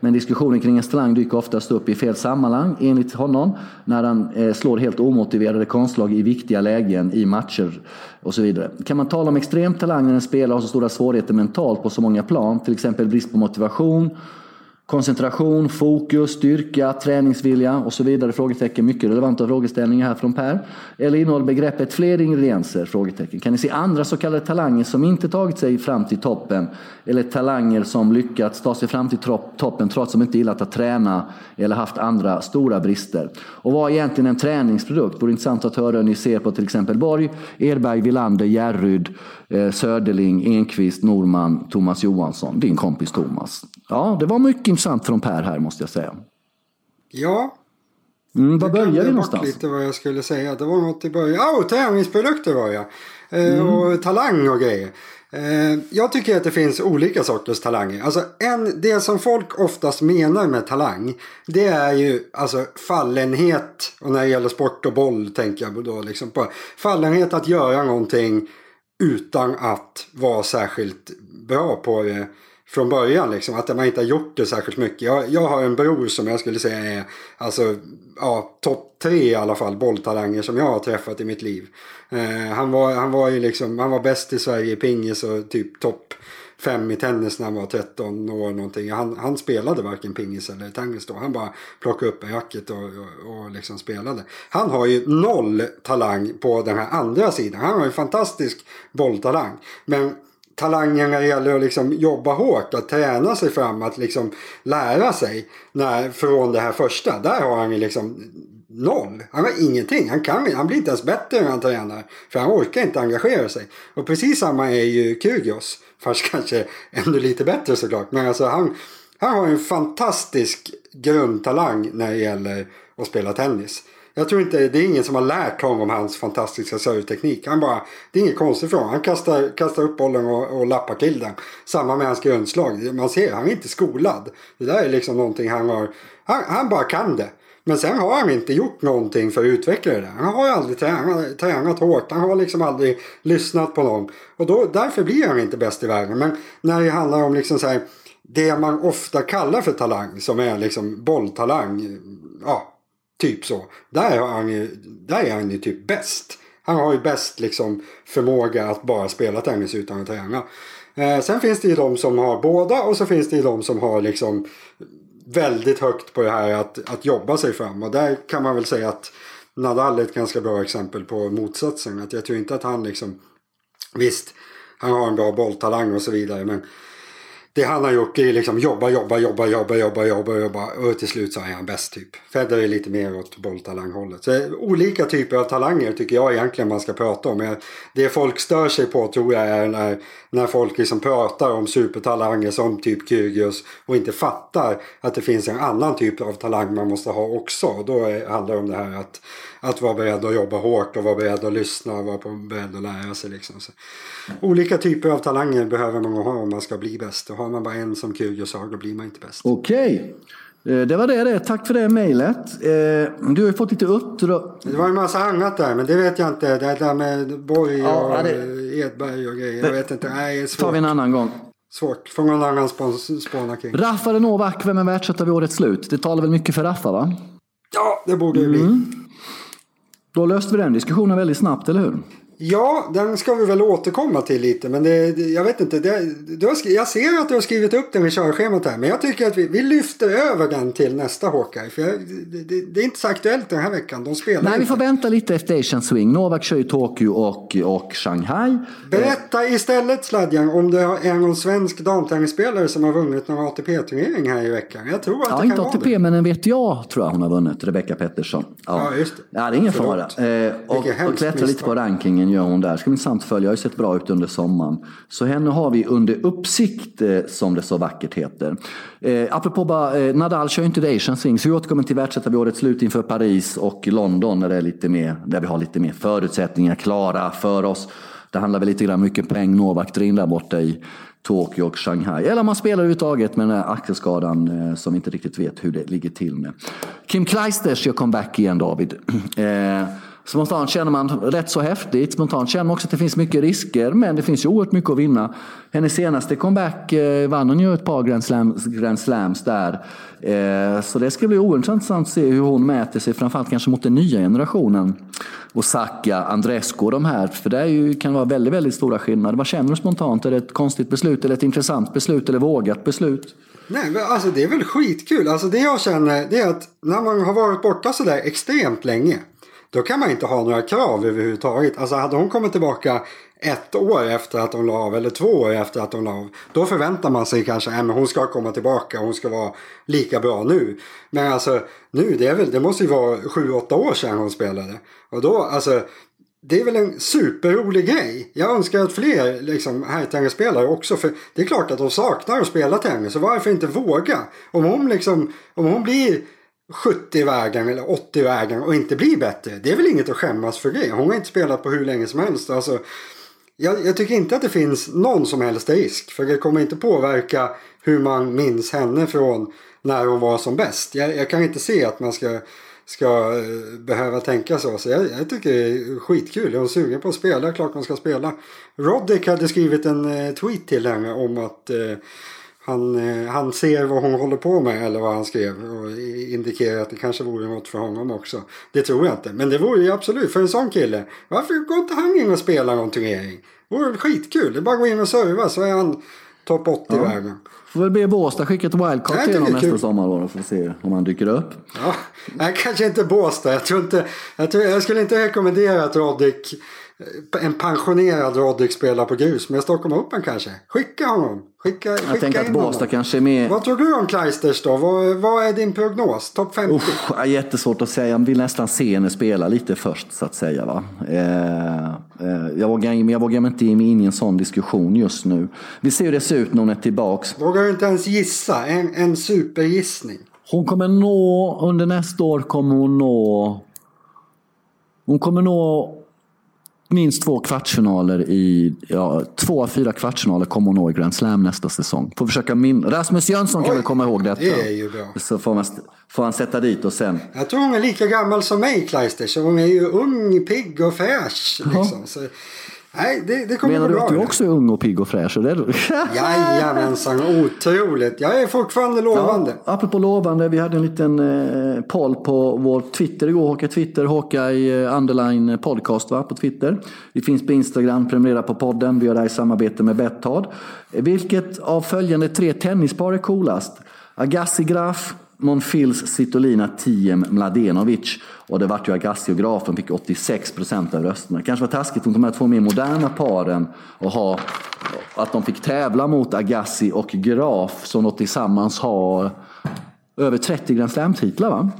men diskussionen kring en talang dyker oftast upp i fel sammanhang, enligt honom, när han eh, slår helt omotiverade konstslag i viktiga lägen i matcher och så vidare. Kan man tala om extrem talang när en spelare har så stora svårigheter mentalt på så många plan, till exempel brist på motivation, Koncentration, fokus, styrka, träningsvilja och så vidare? Frågetecken. Mycket relevanta frågeställningar här från Per. Eller innehåller begreppet fler ingredienser? Frågetecken. Kan ni se andra så kallade talanger som inte tagit sig fram till toppen? Eller talanger som lyckats ta sig fram till toppen trots att de inte gillat att träna eller haft andra stora brister? Och vad är egentligen en träningsprodukt? Vore intressant att höra hur ni ser på till exempel Borg, Edberg, Villander, Järryd, eh, Söderling, Enqvist, Norman, Thomas Johansson. Din kompis Thomas. Ja, det var mycket intressant från Per här måste jag säga. Ja. Mm, var började vi någonstans? lite vad jag skulle säga. Det var något i början. Ja, oh, träningsprodukter var jag. Eh, mm. Och talang och grejer. Eh, jag tycker att det finns olika sorters talanger. Alltså en, det som folk oftast menar med talang. Det är ju alltså fallenhet. Och när det gäller sport och boll tänker jag då liksom på. Fallenhet att göra någonting utan att vara särskilt bra på det från början. Liksom, att man inte har gjort det särskilt mycket. Jag, jag har en bror som jag skulle säga är alltså, ja, topp tre i alla fall bolltalanger som jag har träffat i mitt liv. Eh, han, var, han var ju liksom, han var bäst i Sverige i pingis och typ topp fem i tennis när han var 13 år någonting. Han, han spelade varken pingis eller tennis då. Han bara plockade upp en racket och, och, och liksom spelade. Han har ju noll talang på den här andra sidan. Han har ju fantastisk bolltalang. Men talangen när det gäller att liksom jobba hårt, att träna sig fram, att liksom lära sig när, från det här första. Där har han ju liksom noll. Han har ingenting. Han, kan, han blir inte ens bättre när han tränar. För han orkar inte engagera sig. Och precis samma är ju Kyrgios. Fast [LAUGHS] kanske ännu lite bättre såklart. Men alltså han, han har en fantastisk grundtalang när det gäller att spela tennis. Jag tror inte, det är ingen som har lärt honom hans fantastiska serveteknik. Han bara, det är inget konstigt för honom. Han kastar, kastar upp bollen och, och lappar till den. Samma med hans grundslag. Man ser, han är inte skolad. Det där är liksom någonting han har, han, han bara kan det. Men sen har han inte gjort någonting för att utveckla det där. Han har ju aldrig tränat, tränat hårt. Han har liksom aldrig lyssnat på någon. Och då, därför blir han inte bäst i världen. Men när det handlar om liksom så här, det man ofta kallar för talang, som är liksom bolltalang. Ja, Typ så. Där, har han ju, där är han ju typ bäst. Han har ju bäst liksom förmåga att bara spela tennis utan att träna. Eh, sen finns det ju de som har båda och så finns det ju de som har liksom väldigt högt på det här att, att jobba sig fram. Och där kan man väl säga att Nadal är ett ganska bra exempel på motsatsen. Att jag tror inte att han liksom... Visst, han har en bra bolltalang och så vidare men det han har gjort är liksom jobba, jobba, jobba, jobba, jobba, jobba, jobba och till slut så är han bäst typ. Federer är lite mer åt bolltalanghållet. Så olika typer av talanger tycker jag egentligen man ska prata om. Det folk stör sig på tror jag är när, när folk liksom pratar om supertalanger som typ Kyrgios och inte fattar att det finns en annan typ av talang man måste ha också. Då handlar det om det här att att vara beredd att jobba hårt och vara beredd att lyssna och vara beredd att lära sig. Liksom. Så, olika typer av talanger behöver man ha om man ska bli bäst. Och har man bara en som Kyrgios har då blir man inte bäst. Okej. Okay. Eh, det var det, det. Tack för det mejlet. Eh, du har ju fått lite uppdrag. Det var en massa annat där men det vet jag inte. Det där med Borg och ja, det... Edberg och grejer. Jag vet inte. Nej, det är svårt. tar vi en annan gång. Svårt. Får någon annan spåna kring. Raffa eller Novak, vem är världsetta vid årets slut? Det talar väl mycket för Raffa va? Ja, det borde det bli. Mm. Då löste vi den diskussionen väldigt snabbt, eller hur? Ja, den ska vi väl återkomma till lite. Men det, jag vet inte. Det, du har, jag ser att du har skrivit upp den i körschemat här. Men jag tycker att vi, vi lyfter över den till nästa Hawkeye. För jag, det, det, är inte så aktuellt den här veckan. De spelar Nej, inte. vi får vänta lite efter Asian Swing. Novak kör ju Tokyo och, och Shanghai. Berätta istället Sladjan om det är någon svensk damtennisspelare som har vunnit någon ATP-turnering här i veckan. Jag tror att ja, det inte kan ATP, vara men en VTA tror jag hon har vunnit. Rebecca Pettersson. Ja, ja just det. Ja, det är ingen Förlåt. fara. Eh, och, och klättra lite på rankingen gör hon där. Det ska bli intressant att följa. Har ju sett bra ut under sommaren. Så henne har vi under uppsikt eh, som det så vackert heter. Eh, apropå bara, eh, Nadal kör ju inte Asian Swing så vi återkommer till världsettan vid årets slut inför Paris och London där, det är lite mer, där vi har lite mer förutsättningar klara för oss. det handlar väl lite grann mycket poäng Novak drar in där borta i Tokyo och Shanghai. Eller om man spelar överhuvudtaget med den här axelskadan eh, som vi inte riktigt vet hur det ligger till med. Kim Kleisters gör comeback igen David. [CLEARS THROAT] Eh, Spontant känner man rätt så häftigt. Spontant känner man också att det finns mycket risker. Men det finns ju oerhört mycket att vinna. Hennes senaste comeback eh, vann hon ju ett par Grand Slams, Grand Slams där. Eh, så det ska bli oerhört intressant att se hur hon mäter sig. Framförallt kanske mot den nya generationen. Osaka, Andrescu och de här. För det ju, kan vara väldigt, väldigt stora skillnader. Vad känner du spontant? Är det ett konstigt beslut eller ett intressant beslut eller vågat beslut? Nej, men alltså det är väl skitkul. Alltså det jag känner det är att när man har varit borta sådär extremt länge. Då kan man inte ha några krav överhuvudtaget. Alltså hade hon kommit tillbaka ett år efter att hon la av eller två år efter att hon la av. Då förväntar man sig kanske att hon ska komma tillbaka och hon ska vara lika bra nu. Men alltså nu, det, är väl, det måste ju vara sju, åtta år sedan hon spelade. Och då, alltså det är väl en superrolig grej. Jag önskar att fler liksom, herrtennisspelare också. För det är klart att de saknar att spela tennis. Så varför inte våga? Om hon, liksom, om hon blir 70 vägen eller 80 vägen och inte blir bättre. Det är väl inget att skämmas för det. Hon har inte spelat på hur länge som helst. Alltså, jag, jag, tycker inte att det finns någon som helst risk. För det kommer inte påverka hur man minns henne från när hon var som bäst. Jag, jag kan inte se att man ska, ska eh, behöva tänka så. Så jag, jag, tycker det är skitkul. Är hon sugen på att spela? Klart hon ska spela. Roddick hade skrivit en eh, tweet till henne om att eh, han, eh, han ser vad hon håller på med eller vad han skrev och indikerar att det kanske vore något för honom också. Det tror jag inte. Men det vore ju absolut för en sån kille. Varför går inte han in och spelar någon turnering? Det vore skitkul. Det är bara att gå in och serva så är han topp 80 ja. världen. Får väl be Båstad skicka ett wildcard till honom nästa sommar då. Får se om han dyker upp. Ja, nej, kanske inte Båstad. Jag, tror inte, jag, tror, jag skulle inte rekommendera att Roddick en pensionerad Roddick spelar på grus med Stockholm Open kanske. Skicka honom. Skicka, jag skicka tänker att Båstad kanske är med. Vad tror du om Kleisters då? Vad, vad är din prognos? Topp 50? Usch, jättesvårt att säga. Jag vill nästan se henne spela lite först så att säga. Va? Eh, eh, jag, vågar, jag vågar inte ge mig in i en sån diskussion just nu. Vi ser hur det ser ut när hon är tillbaks. Vågar du inte ens gissa? En, en supergissning. Hon kommer nå, under nästa år kommer hon nå hon kommer nå minst två kvartsfinaler i, ja, två av fyra kvartsfinaler kommer hon nå i Grand Slam nästa säsong. Får försöka min Rasmus Jönsson kan väl komma ihåg detta. Det är ju bra. Så får, man, får han sätta dit och sen. Jag tror hon är lika gammal som mig, Kleister. Så hon är ju ung, pigg och fräsch. Liksom. Så Nej, det, det kommer Menar du att du också är ung och pigg och fräsch? [LAUGHS] Jajamensan, otroligt. Jag är fortfarande lovande. Ja, apropå lovande, vi hade en liten eh, poll på vår Twitter igår. Håka Twitter, Håka i eh, underline podcast va, på Twitter. Vi finns på Instagram, prenumerera på podden. Vi gör det här i samarbete med Betthard. Vilket av följande tre tennispar är coolast? Agassi Graf, Monfils Citolina Tiem Mladenovic. Och det vart ju Agassi och Grafen fick 86 procent av rösterna. Det kanske var taskigt mot de här två mer moderna paren och ha, att de fick tävla mot Agassi och Graf som då tillsammans har över 30 Grand Slam-titlar va?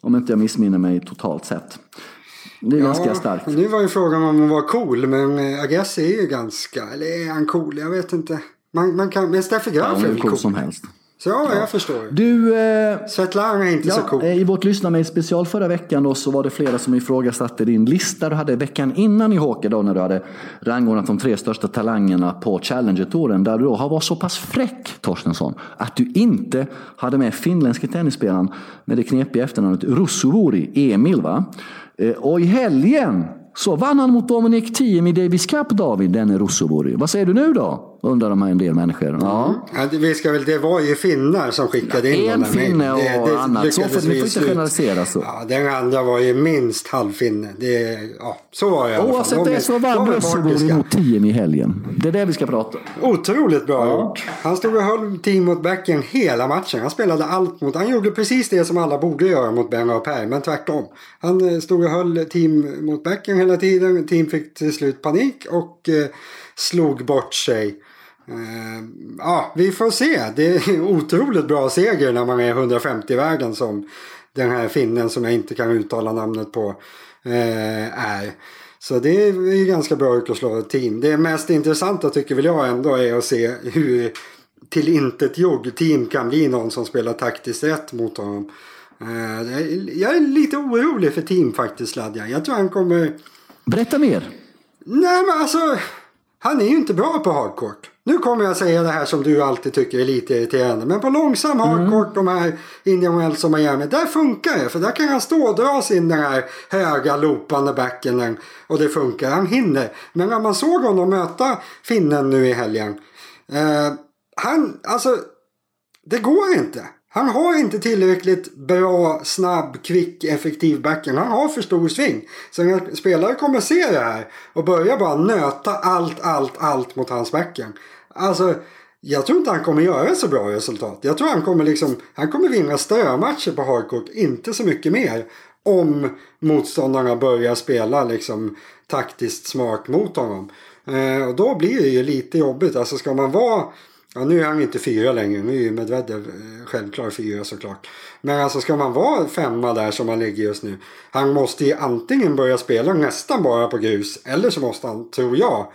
Om inte jag missminner mig totalt sett. Det är ja, ganska starkt. Nu var ju frågan om hon var cool, men Agassi är ju ganska, eller är han cool? Jag vet inte. Man, man kan, men Steffi Graf ja, är väl cool. cool som helst. Så ja, jag förstår. Du, eh, Svetlana är inte ja, så cool. I vårt lyssna special förra veckan då, så var det flera som ifrågasatte din lista du hade veckan innan i Håke då när du hade rangordnat de tre största talangerna på Challenger-touren. Där du då har varit så pass fräck, Torstensson, att du inte hade med finländske tennisspelaren med det knepiga efternamnet Russuvori, Emil. Va? Eh, och i helgen så vann han mot Dominic Thiem i Davis Cup, David, denne Russovori. Vad säger du nu då? Undrar de här en del människor. Ja. Ja, vi ska väl, det var ju finnar som skickade in En finne och det, det annat. Så får, vi får inte generalisera så. Ja, den andra var ju minst halvfinne. Det, ja, så var i Oavsett det så vann Russovori mot Thiem i helgen. Det är det vi ska prata om. Otroligt bra ja. gjort. Han stod och höll Thiem mot backen hela matchen. Han spelade allt mot... Han gjorde precis det som alla borde göra mot Ben och Per, men tvärtom. Han eh, stod och höll Thiem mot backen hela tiden. Thiem fick till slut panik och eh, slog bort sig. Uh, ja, vi får se. Det är [LAUGHS] otroligt bra seger när man är 150 i världen som den här finnen som jag inte kan uttala namnet på uh, är. Så det är ganska bra ett team. Det mest intressanta tycker väl jag ändå är att se hur till intet jogg team kan bli någon som spelar taktiskt rätt mot honom. Uh, jag är lite orolig för team faktiskt Ladja. Jag tror han kommer... Berätta mer. Nej men alltså, han är ju inte bra på hardcourt. Nu kommer jag säga det här som du alltid tycker är lite irriterande. Men på långsam hardcourt, mm. de här Indian Wells och Miami, där funkar det. För där kan han stå och dra sin den här höga loopande backen och det funkar. Han hinner. Men när man såg honom möta finnen nu i helgen. Eh, han, alltså, det går inte. Han har inte tillräckligt bra, snabb, kvick, effektiv backhand. Han har för stor sving. Så när spelare kommer se det här och börjar bara nöta allt, allt, allt mot hans backhand. Alltså, jag tror inte han kommer göra så bra resultat. Jag tror han kommer, liksom, han kommer vinna strömatcher på hardcourt, inte så mycket mer. Om motståndarna börjar spela liksom taktiskt smart mot honom. Eh, och då blir det ju lite jobbigt. Alltså ska man vara Ja, nu är han inte fyra längre. Nu är ju Medvedev eh, självklar fyra såklart. Men alltså ska man vara femma där som han ligger just nu. Han måste ju antingen börja spela nästan bara på grus. Eller så måste han, tror jag,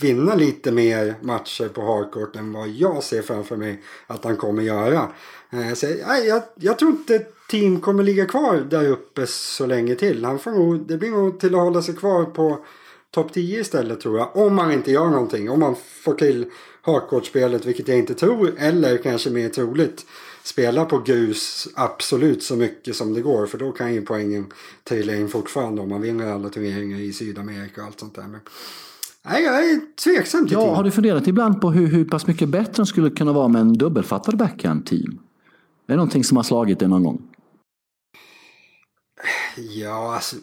vinna lite mer matcher på hardcourt än vad jag ser framför mig att han kommer göra. Eh, så, nej, jag, jag tror inte team kommer ligga kvar där uppe så länge till. Han får nog, det blir nog till att hålla sig kvar på topp 10 istället tror jag. Om man inte gör någonting. Om man får till hardcourt-spelet, vilket jag inte tror, eller kanske mer troligt, spela på grus absolut så mycket som det går. För då kan ju poängen trilla in fortfarande om man vinner alla turneringar i Sydamerika och allt sånt där. Men, nej, jag är tveksam till ja, Har du funderat ibland på hur, hur pass mycket bättre de skulle kunna vara med en dubbelfattad backhand-team? Är det någonting som har slagit dig någon gång? Ja, alltså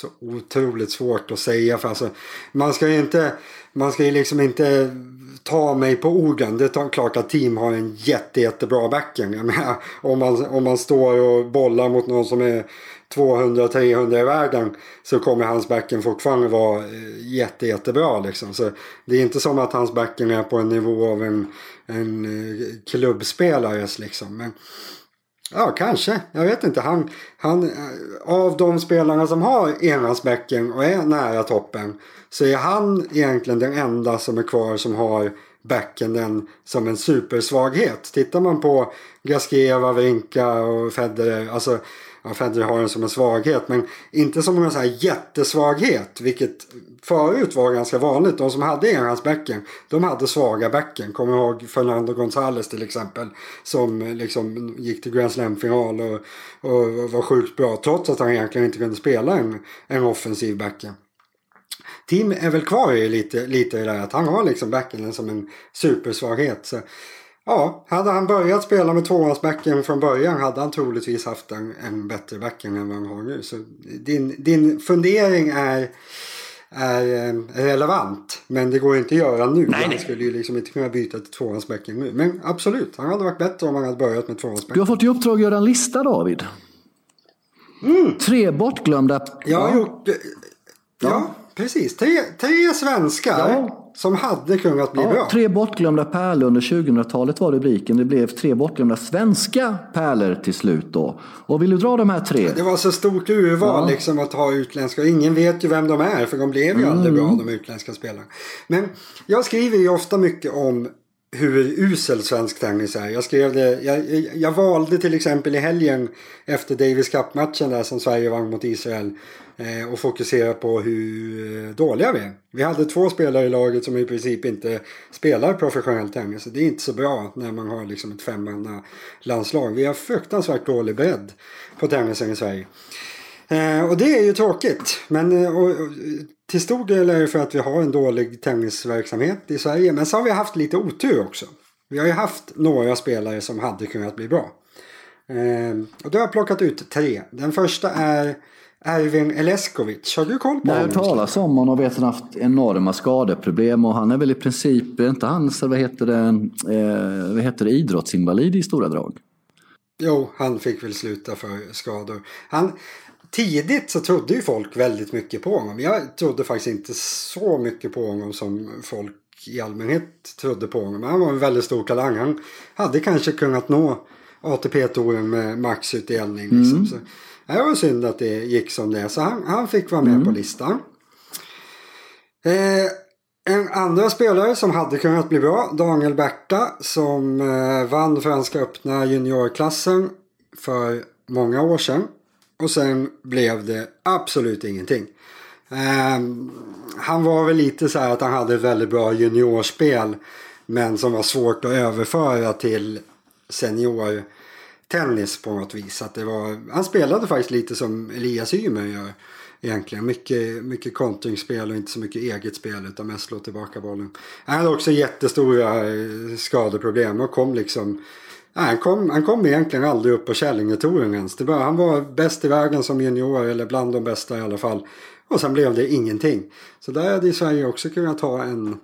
så otroligt svårt att säga. För alltså, man ska ju inte, man ska ju liksom inte ta mig på orden. Det är klart att team har en jätte, jättebra. Jag menar, om, man, om man står och bollar mot någon som är 200-300 i världen så kommer hans backen fortfarande vara eh, jätte, jättebra. Liksom. Så det är inte som att hans backen är på en nivå av en, en eh, klubbspelare. klubbspelares. Liksom. Men, Ja, kanske. Jag vet inte. Han, han, eh, av de spelarna som har enhandsbäcken och är nära toppen så är han egentligen den enda som är kvar som har backenden som en supersvaghet. Tittar man på Gasquet, Wawrinka och Federer. Alltså ja, Federer har den som en svaghet men inte som en så här jättesvaghet vilket förut var ganska vanligt. De som hade enhandsbäcken de hade svaga bäcken. Kommer ihåg Fernando González till exempel som liksom gick till Grand Slam-final och, och var sjukt bra trots att han egentligen inte kunde spela en, en offensiv bäcken. Tim är väl kvar i lite, lite i det där att han har liksom backen som en supersvaghet. Så Ja, hade han börjat spela med tvåhandsbacken från början hade han troligtvis haft en, en bättre backen än vad han har nu. Så din, din fundering är, är eh, relevant. Men det går inte att göra nu. Nej, han skulle ju liksom inte kunna byta till tvåhandsbacken nu. Men absolut, han hade varit bättre om han hade börjat med tvåhandsbacken. Du har fått i uppdrag att göra en lista David. Mm. Tre bortglömda... Jag har ja. gjort... Ja, ja, precis. Tre, tre svenskar. Ja som hade kunnat bli ja, bra. Tre bortglömda pärlor under 2000-talet var rubriken. Det blev tre bortglömda svenska pärlor till slut då. Och vill du dra de här tre? Det var så stort urval ja. liksom att ha utländska. Ingen vet ju vem de är för de blev ju mm. aldrig bra de utländska spelarna. Men jag skriver ju ofta mycket om hur usel svensk tennis är. Jag skrev det, jag, jag valde till exempel i helgen efter Davis Cup-matchen där som Sverige vann mot Israel eh, och fokusera på hur eh, dåliga vi är. Vi hade två spelare i laget som i princip inte spelar professionell tennis. Det är inte så bra när man har liksom ett femmanna landslag. Vi har fruktansvärt dålig bredd på tennisen i Sverige. Eh, och det är ju tråkigt. Men eh, och, och, till stor del är det för att vi har en dålig tennisverksamhet i Sverige. Men så har vi haft lite otur också. Vi har ju haft några spelare som hade kunnat bli bra. Eh, och då har jag plockat ut tre. Den första är Ervin Eleskovic. Har du koll på honom? Jag har talas om honom och vet att han haft enorma skadeproblem. Och han är väl i princip, inte han så vad heter det, eh, vad heter det idrottsinvalid i stora drag? Jo, han fick väl sluta för skador. Han, tidigt så trodde ju folk väldigt mycket på honom. Jag trodde faktiskt inte så mycket på honom som folk i allmänhet trodde på honom. Han var en väldigt stor talang. Han hade kanske kunnat nå ATP-touren med maxutdelning. Liksom. Mm. Så, det var synd att det gick som det Så han, han fick vara med mm. på listan. Eh, en andra spelare som hade kunnat bli bra, Daniel Berta, som eh, vann Franska öppna juniorklassen för många år sedan. Och sen blev det absolut ingenting. Um, han var väl lite så här att han hade ett väldigt bra juniorspel. Men som var svårt att överföra till seniortennis på något vis. Att det var, han spelade faktiskt lite som Elias Ymer gör. Egentligen. Mycket, mycket kontringsspel och inte så mycket eget spel utan mest slå tillbaka bollen. Han hade också jättestora eh, skadeproblem och kom liksom han, kom, han kom egentligen aldrig upp på Källingetouren ens. han var bäst i världen som junior eller bland de bästa i alla fall. Och sen blev det ingenting. Så där hade Sverige också kunnat ha en...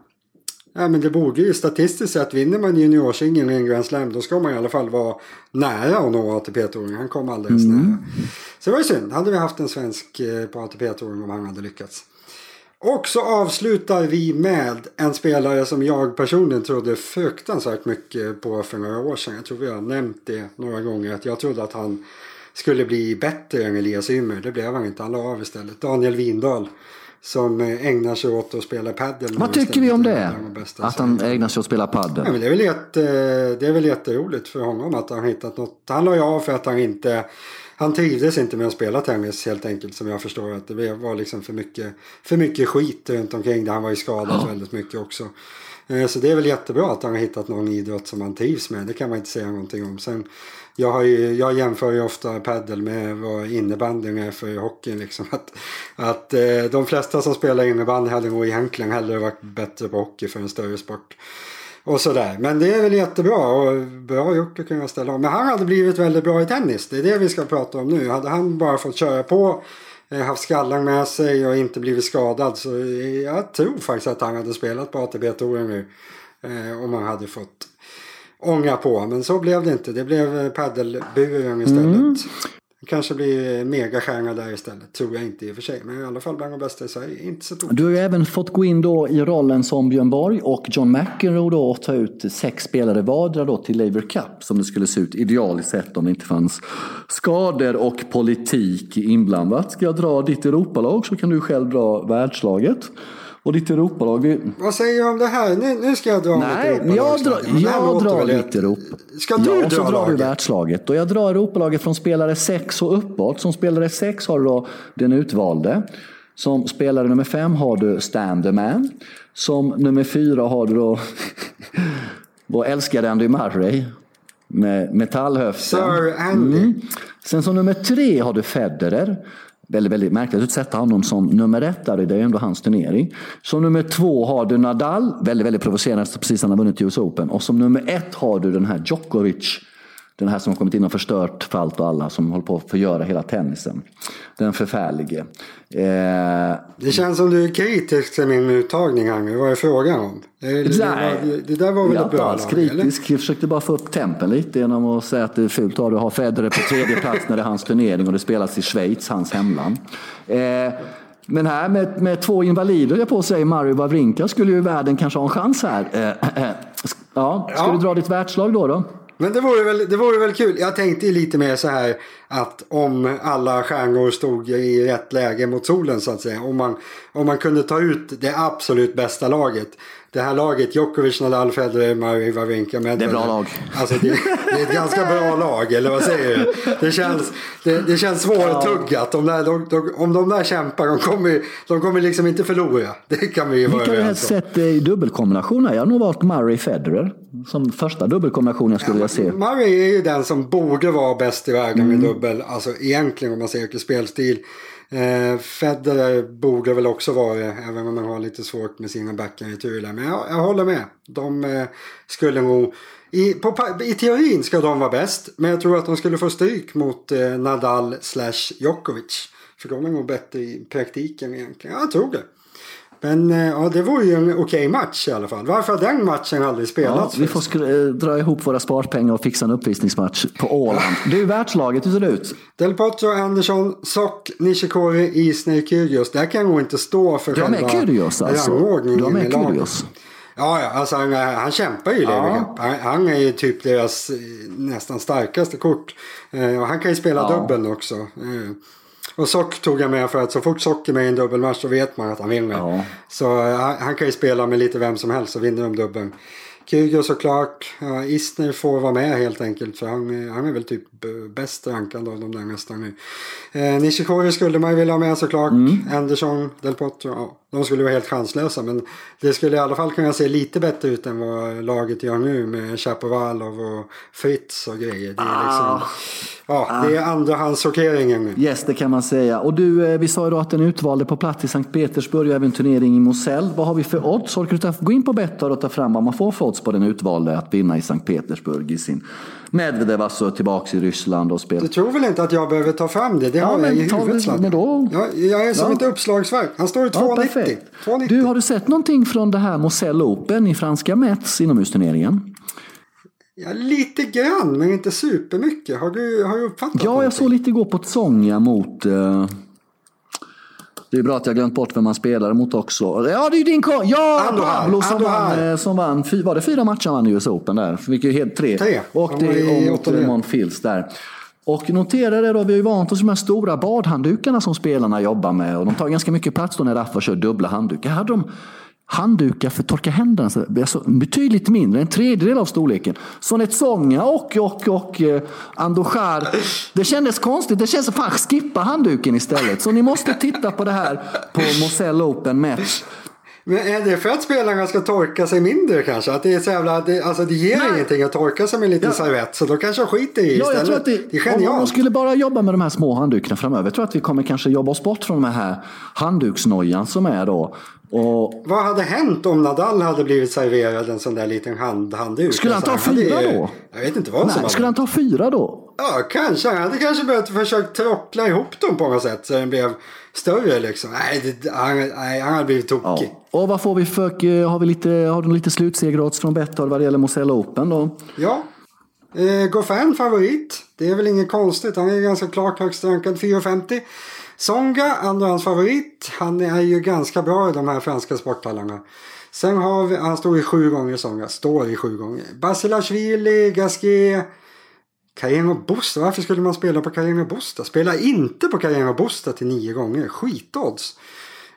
Ja men det borde ju statistiskt sett, vinner man juniorsingen i en Grand Slam då ska man i alla fall vara nära att nå ATP-touren. Han kom alldeles mm. nära. Så det var ju synd. Hade vi haft en svensk eh, på ATP-touren om han hade lyckats. Och så avslutar vi med en spelare som jag personligen trodde fruktansvärt mycket på för några år sedan. Jag tror vi har nämnt det några gånger. Att jag trodde att han skulle bli bättre än Elias Ymer. Det blev han inte. Han la av istället. Daniel Windahl. Som ägnar sig åt att spela padel. Vad tycker vi om det? Att han ägnar sig åt att spela padel? Ja, men det, är väl jätte, det är väl jätteroligt för honom att han hittat något. Han la ju av för att han inte han trivdes inte med att spela tennis helt enkelt som jag förstår att det var liksom för mycket, för mycket skit runt omkring det. Han var ju skadad ja. väldigt mycket också. Eh, så det är väl jättebra att han har hittat någon idrott som han trivs med. Det kan man inte säga någonting om. Sen, jag, har ju, jag jämför ju ofta padel med vad innebandyn är för hockeyn. Liksom. Att, att eh, de flesta som spelar innebandy hade nog egentligen hellre varit bättre på hockey för en större sport. Och sådär. Men det är väl jättebra och bra gjort kan jag ställa om. Men han hade blivit väldigt bra i tennis. Det är det vi ska prata om nu. Hade han bara fått köra på, eh, haft skallan med sig och inte blivit skadad så eh, jag tror faktiskt att han hade spelat på ATB-touren nu. Eh, om han hade fått ånga på. Men så blev det inte. Det blev paddelburen istället. Mm. Kanske blir megastjärna där istället. Tror jag inte i och för sig. Men i alla fall bland de bästa i Sverige. Inte så Du har ju även fått gå in då i rollen som Björn Borg och John McEnroe då och ta ut sex spelare vardera då till Laver Cup. Som det skulle se ut idealiskt sett om det inte fanns skador och politik inblandat. Ska jag dra ditt Europalag så kan du själv dra världslaget. Och ditt Europalag. Vi... Vad säger du om det här? Nu, nu ska jag dra Nej, mitt Europalag. Jag, dra, jag drar mitt Europa. Ska du ja, dra så drar laget? du världslaget. Och jag drar Europalaget från spelare 6 och uppåt. Som spelare 6 har du då den utvalde. Som spelare nummer 5 har du Standerman. Som nummer 4 har du då [LAUGHS] vår älskade Andy Murray. Med metallhöften. Sir Andy. Mm. Sen som nummer 3 har du Federer väldigt, väldigt märkligt att sätta honom som nummer ett där, det är ändå hans turnering. Som nummer två har du Nadal, väldigt, väldigt provocerande, precis han har vunnit US Open. Och som nummer ett har du den här Djokovic, den här som har kommit in och förstört för allt och alla, som håller på att förgöra hela tennisen. Den förfärlige. Eh... Det känns som du är kritisk till min uttagning här Vad är frågan om? Det, det, var, det där var väl ett bra lag? alls kritisk. Jag försökte bara få upp tempen lite genom att säga att det är fult att ha Federer på tredje plats när det är hans turnering och det spelas i Schweiz, hans hemland. Eh, men här med, med två invalider, jag på att säga, Mario Wawrinka, skulle ju världen kanske ha en chans här. Eh, ja, ska ja. du dra ditt världslag då? då? Men det vore, väl, det vore väl kul. Jag tänkte lite mer så här att om alla stjärnor stod i rätt läge mot solen så att säga. Om man, om man kunde ta ut det absolut bästa laget det här laget, Djokovic, Nadal, Federer, Murray, Wawrinka, Medvedev. Det är bra lag. Alltså det, det, är ett ganska bra lag, eller vad säger du? Det känns, det, det känns svårtuggat. De där, de, de, om de där kämpar, de kommer, de kommer liksom inte förlora. Det kan vi ju vara överens om. Vilka har sett i dubbelkombinationer? Jag har nog valt Murray, Federer. Som första dubbelkombination jag skulle ja, vilja se. Murray är ju den som borde vara bäst i världen mm. med dubbel. Alltså egentligen om man ser till spelstil. Eh, Federer borde väl också vara det, även om man har lite svårt med sina backar i tur. Men jag, jag håller med. De eh, skulle nog... I, på, I teorin ska de vara bäst, men jag tror att de skulle få stryk mot eh, Nadal slash Djokovic. För de är nog bättre i praktiken egentligen. Jag tror det. Men eh, ja, det var ju en okej okay match i alla fall. Varför har den matchen aldrig spelats? Ja, vi får eh, dra ihop våra sparpengar och fixa en uppvisningsmatch på Åland. Du, är världslaget, hur ser det ut? Del Potro, Andersson, Sock, Nishikori, Isner, Kyrgios. Där kan nog inte stå för själva rangordningen med Kyrgios alltså? Du har med Kyrgios? Ja, ja, alltså han, han kämpar ju i ja. han, han, är ju typ deras eh, nästan starkaste kort. Och han kan ju spela ja. dubbeln också. Eh, och Sock tog jag med för att så fort Sock är med i en dubbelmatch så vet man att han vinner. Ja. Så han, han, kan ju spela med lite vem som helst så vinner de dubbeln. Kygo såklart. Ja, Isner får vara med helt enkelt för han, han är väl typ bäst rankad av de där nästan nu. Eh, Nishikori skulle man ju vilja ha med såklart. Mm. Andersson, Del Potro, ja, de skulle vara helt chanslösa. Men det skulle i alla fall kunna se lite bättre ut än vad laget gör nu med Chapovalov och Fritz och grejer. Det är ah. liksom, ja, ah. det är andrahandssorteringen nu. Yes, det kan man säga. Och du, eh, vi sa ju då att den utvalde på plats i Sankt Petersburg och även turnering i Moselle. Vad har vi för odds? Orkar du gå in på Betthard och ta fram vad man får för odds på den utvalde att vinna i Sankt Petersburg i sin Medvedev alltså tillbaka i Ryssland och spelar. Du tror väl inte att jag behöver ta fram det? Det ja, har jag i huvudet. Men då... jag, jag är som ja. ett uppslagsverk. Han står i 2,90. Ja, du, har du sett någonting från det här Moselle Open i franska Metz inomhusturneringen? Ja, lite grann, men inte supermycket. Har du, har du uppfattat Ja, någonting? jag såg lite igår på Tsonga mot... Uh... Det är bra att jag glömt bort vem man spelar mot också. Ja, det är din kon. Ja, Andohar. Pablo som Andohar. vann, eh, som vann. Var det fyra matcher han vann i US Open där? Vilket är helt tre. Tre. Och det mot Monfils där. Och notera det då, vi har ju vant oss vid de här stora badhanddukarna som spelarna jobbar med. Och de tar ganska mycket plats då när Rafa kör dubbla handdukar. Hade de handdukar för att torka händerna. Alltså betydligt mindre, en tredjedel av storleken. Sonetsonga och, och, och eh, Andochar. Det kändes konstigt. Det känns som fan skippa handduken istället. Så ni måste titta på det här på Moselle Open Match. Men är det för att spelarna ska torka sig mindre kanske? Att det är så jävla, det, alltså det ger Nej. ingenting att torka sig med en liten ja. servett. Så då kanske jag skiter i ja, istället. Jag det, det är genialt. Om man skulle bara jobba med de här små handdukarna framöver. Jag tror att vi kommer kanske jobba oss bort från de här handduksnojan som är då. Och, vad hade hänt om Nadal hade blivit serverad en sån där liten hand, handduk? Skulle han ta alltså, fyra hade, då? Jag vet inte vad Nej, som Skulle han ta fyra då? Ja, kanske. Han hade kanske behövt försöka trockla ihop dem på något sätt så den blev större liksom. Nej, det, han, nej han hade blivit tokig. Ja. Och vad får vi för, har vi lite, har du lite slutsegerodds från Betthard vad det gäller Moselle Open då? Ja. Eh, Goffin favorit. Det är väl inget konstigt. Han är ganska klart högst rankad 4,50. Songa, andra hans favorit. Han är ju ganska bra i de här franska sporthallarna. Sen har vi, han står i sju gånger Songa, står i sju gånger. Basilashvili, Gasquet, Carreno Busta. Varför skulle man spela på Carreno Busta? Spela inte på Carreno Busta till nio gånger. Skitodds.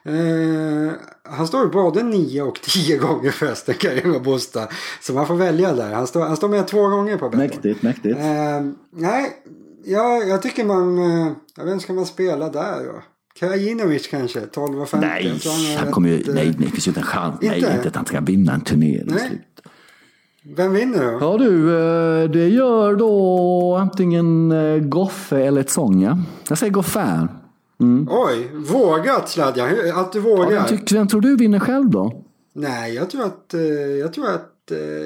Eh, han står både nio och tio gånger förresten, Carreno Busta. Så man får välja där. Han står, han står med två gånger på Betthard. Mäktigt, mäktigt. Eh, nej, Ja, jag tycker man... Eh, vem ska man spela där då? Krajinovic kanske? 12,50? Nej, han, han kommer ju... Nej, nej, det finns ju inte en chans. Inte? Nej, inte att han ska vinna en turnering. Nej. Vem vinner då? Ja du, eh, det gör då antingen eh, Goffe eller Tsonga. Jag säger Goffin. Mm. Oj, vågat Sladja. Att du vågar. Ja, vem, vem tror du vinner själv då? Nej, jag tror att... Jag tror att...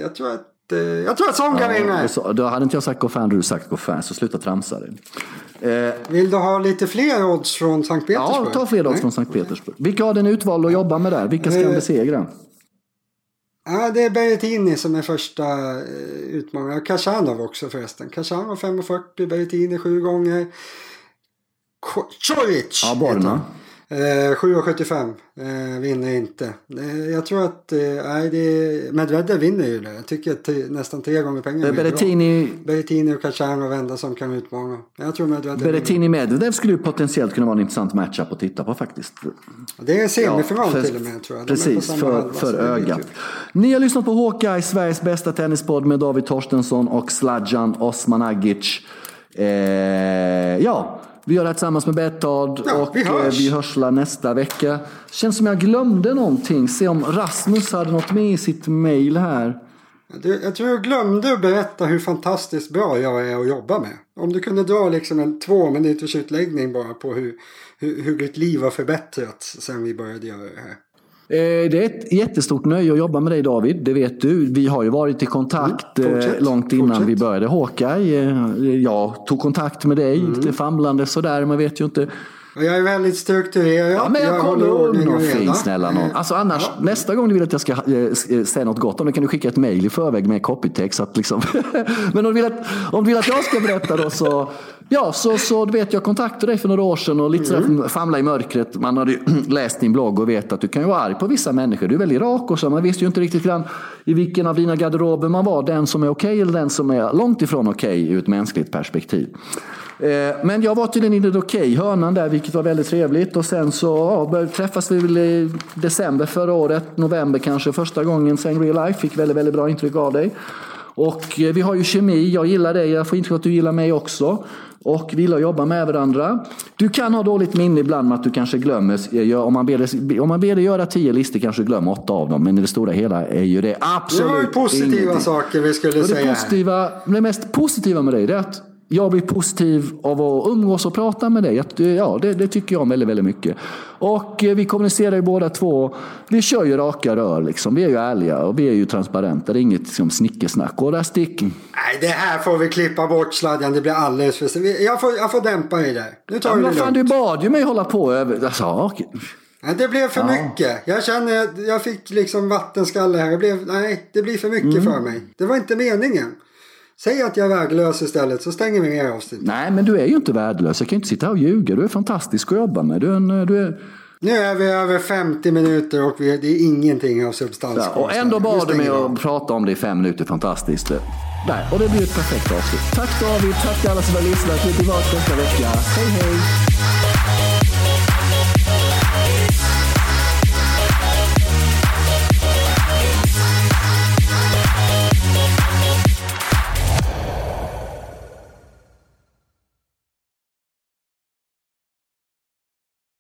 Jag tror att Eh, jag tror att Songa ja, vinner. Då hade inte jag sagt Goffin, då du sagt Goffin. Så sluta tramsa dig. Eh, Vill du ha lite fler odds från Sankt Petersburg? Ja, ta fler odds Nej. från Sankt Petersburg. Vilka har den utvald att jobba med där? Vilka ska han besegra? Ja, det är Berrettini som är första eh, utmanaren. Kashanov också förresten. Kashanov 5,40, Berrettini sju gånger. Coric! Ja, Borna. Eh, 7,75 eh, vinner inte. Eh, jag tror att eh, nej, det, Medvedev vinner ju det. Jag tycker att nästan tre gånger pengarna är Berrettini... Berrettini och Kachanov enda som kan utmana. Jag tror Medvedev Berrettini Medvedev skulle ju potentiellt kunna vara en intressant matchup att titta på faktiskt. Det är semifinal ja, för, till och med tror jag. precis, för, halva, för ögat. Ni har lyssnat på Hawkeye, Sveriges bästa tennispodd med David Torstensson och Sladjan Osmanagic. Eh, ja. Vi gör det här tillsammans med Betthard ja, och vi, eh, hörs. vi hörslar nästa vecka. Känns som jag glömde någonting. Se om Rasmus hade något med i sitt mail här. Jag tror jag glömde att berätta hur fantastiskt bra jag är att jobba med. Om du kunde dra liksom en två minuters utläggning bara på hur, hur, hur ditt liv har förbättrats sen vi började göra det här. Eh, det är ett jättestort nöje att jobba med dig David, det vet du. Vi har ju varit i kontakt mm, fortsätt, långt innan fortsätt. vi började Hawkeye. Eh, jag tog kontakt med dig, mm. lite famlande sådär, man vet ju inte jag är väldigt strukturerad. Ja, men jag, jag kollar ordning och snälla någon. Alltså annars, ja. nästa gång du vill att jag ska äh, säga något gott om det kan du skicka ett mail i förväg med copytext. Att liksom [LAUGHS] men om du, vill att, om du vill att jag ska berätta då så, ja, så, så du vet jag kontaktade dig för några år sedan och lite mm. sådär famla i mörkret. Man hade [CLEARS THROAT] läst din blogg och vet att du kan ju vara arg på vissa människor. Du är väldigt rak och så. Man visste ju inte riktigt grann i vilken av dina garderober man var. Den som är okej eller den som är långt ifrån okej ur ett mänskligt perspektiv. Eh, men jag var tydligen i den okej hörnan där. Vi vilket var väldigt trevligt. Och sen så ja, började träffas vi väl i december förra året, november kanske, första gången sen Real Life. Fick väldigt, väldigt bra intryck av dig. Och eh, vi har ju kemi, jag gillar dig, jag får intryck att du gillar mig också. Och vi gillar att jobba med varandra. Du kan ha dåligt minne ibland med att du kanske glömmer, om man ber dig, om man ber dig göra tio listor kanske du glömmer åtta av dem. Men i det stora hela är ju det absolut Det var ju positiva ingenting. saker vi skulle Och det, säga. positiva, det mest positiva med dig det är att jag blir positiv av att umgås och prata med dig. Eh, ja, det, det tycker jag om väldigt, väldigt mycket. Och eh, vi kommunicerar ju båda två. Vi kör ju raka rör liksom. Vi är ju ärliga och vi är ju transparenta. Det är inget liksom, snickesnack. Och där stick... Nej, det här får vi klippa bort sladden. Det blir alldeles för... Jag får, jag får dämpa i det. Nu tar Ja, men det fan, du lugnt. bad ju mig hålla på över... Alltså. Nej, det blev för mycket. Jag känner jag fick liksom vattenskalle här. Det blev, nej, det blir för mycket Mm. för mig. Det var inte meningen. Säg att jag är värdelös istället så stänger vi ner avsnittet. Nej, men du är ju inte värdelös. Jag kan ju inte sitta här och ljuga. Du är fantastisk att jobba med. Du är en, du är... Nu är vi över 50 minuter och vi, det är ingenting av substans Ja, och ändå bad du mig att prata om det i fem minuter. Fantastiskt. Där, och det blir ett perfekt avslut. Tack David, tack till alla som har lyssnat. Vi är tillbaka nästa vecka. Hej hej!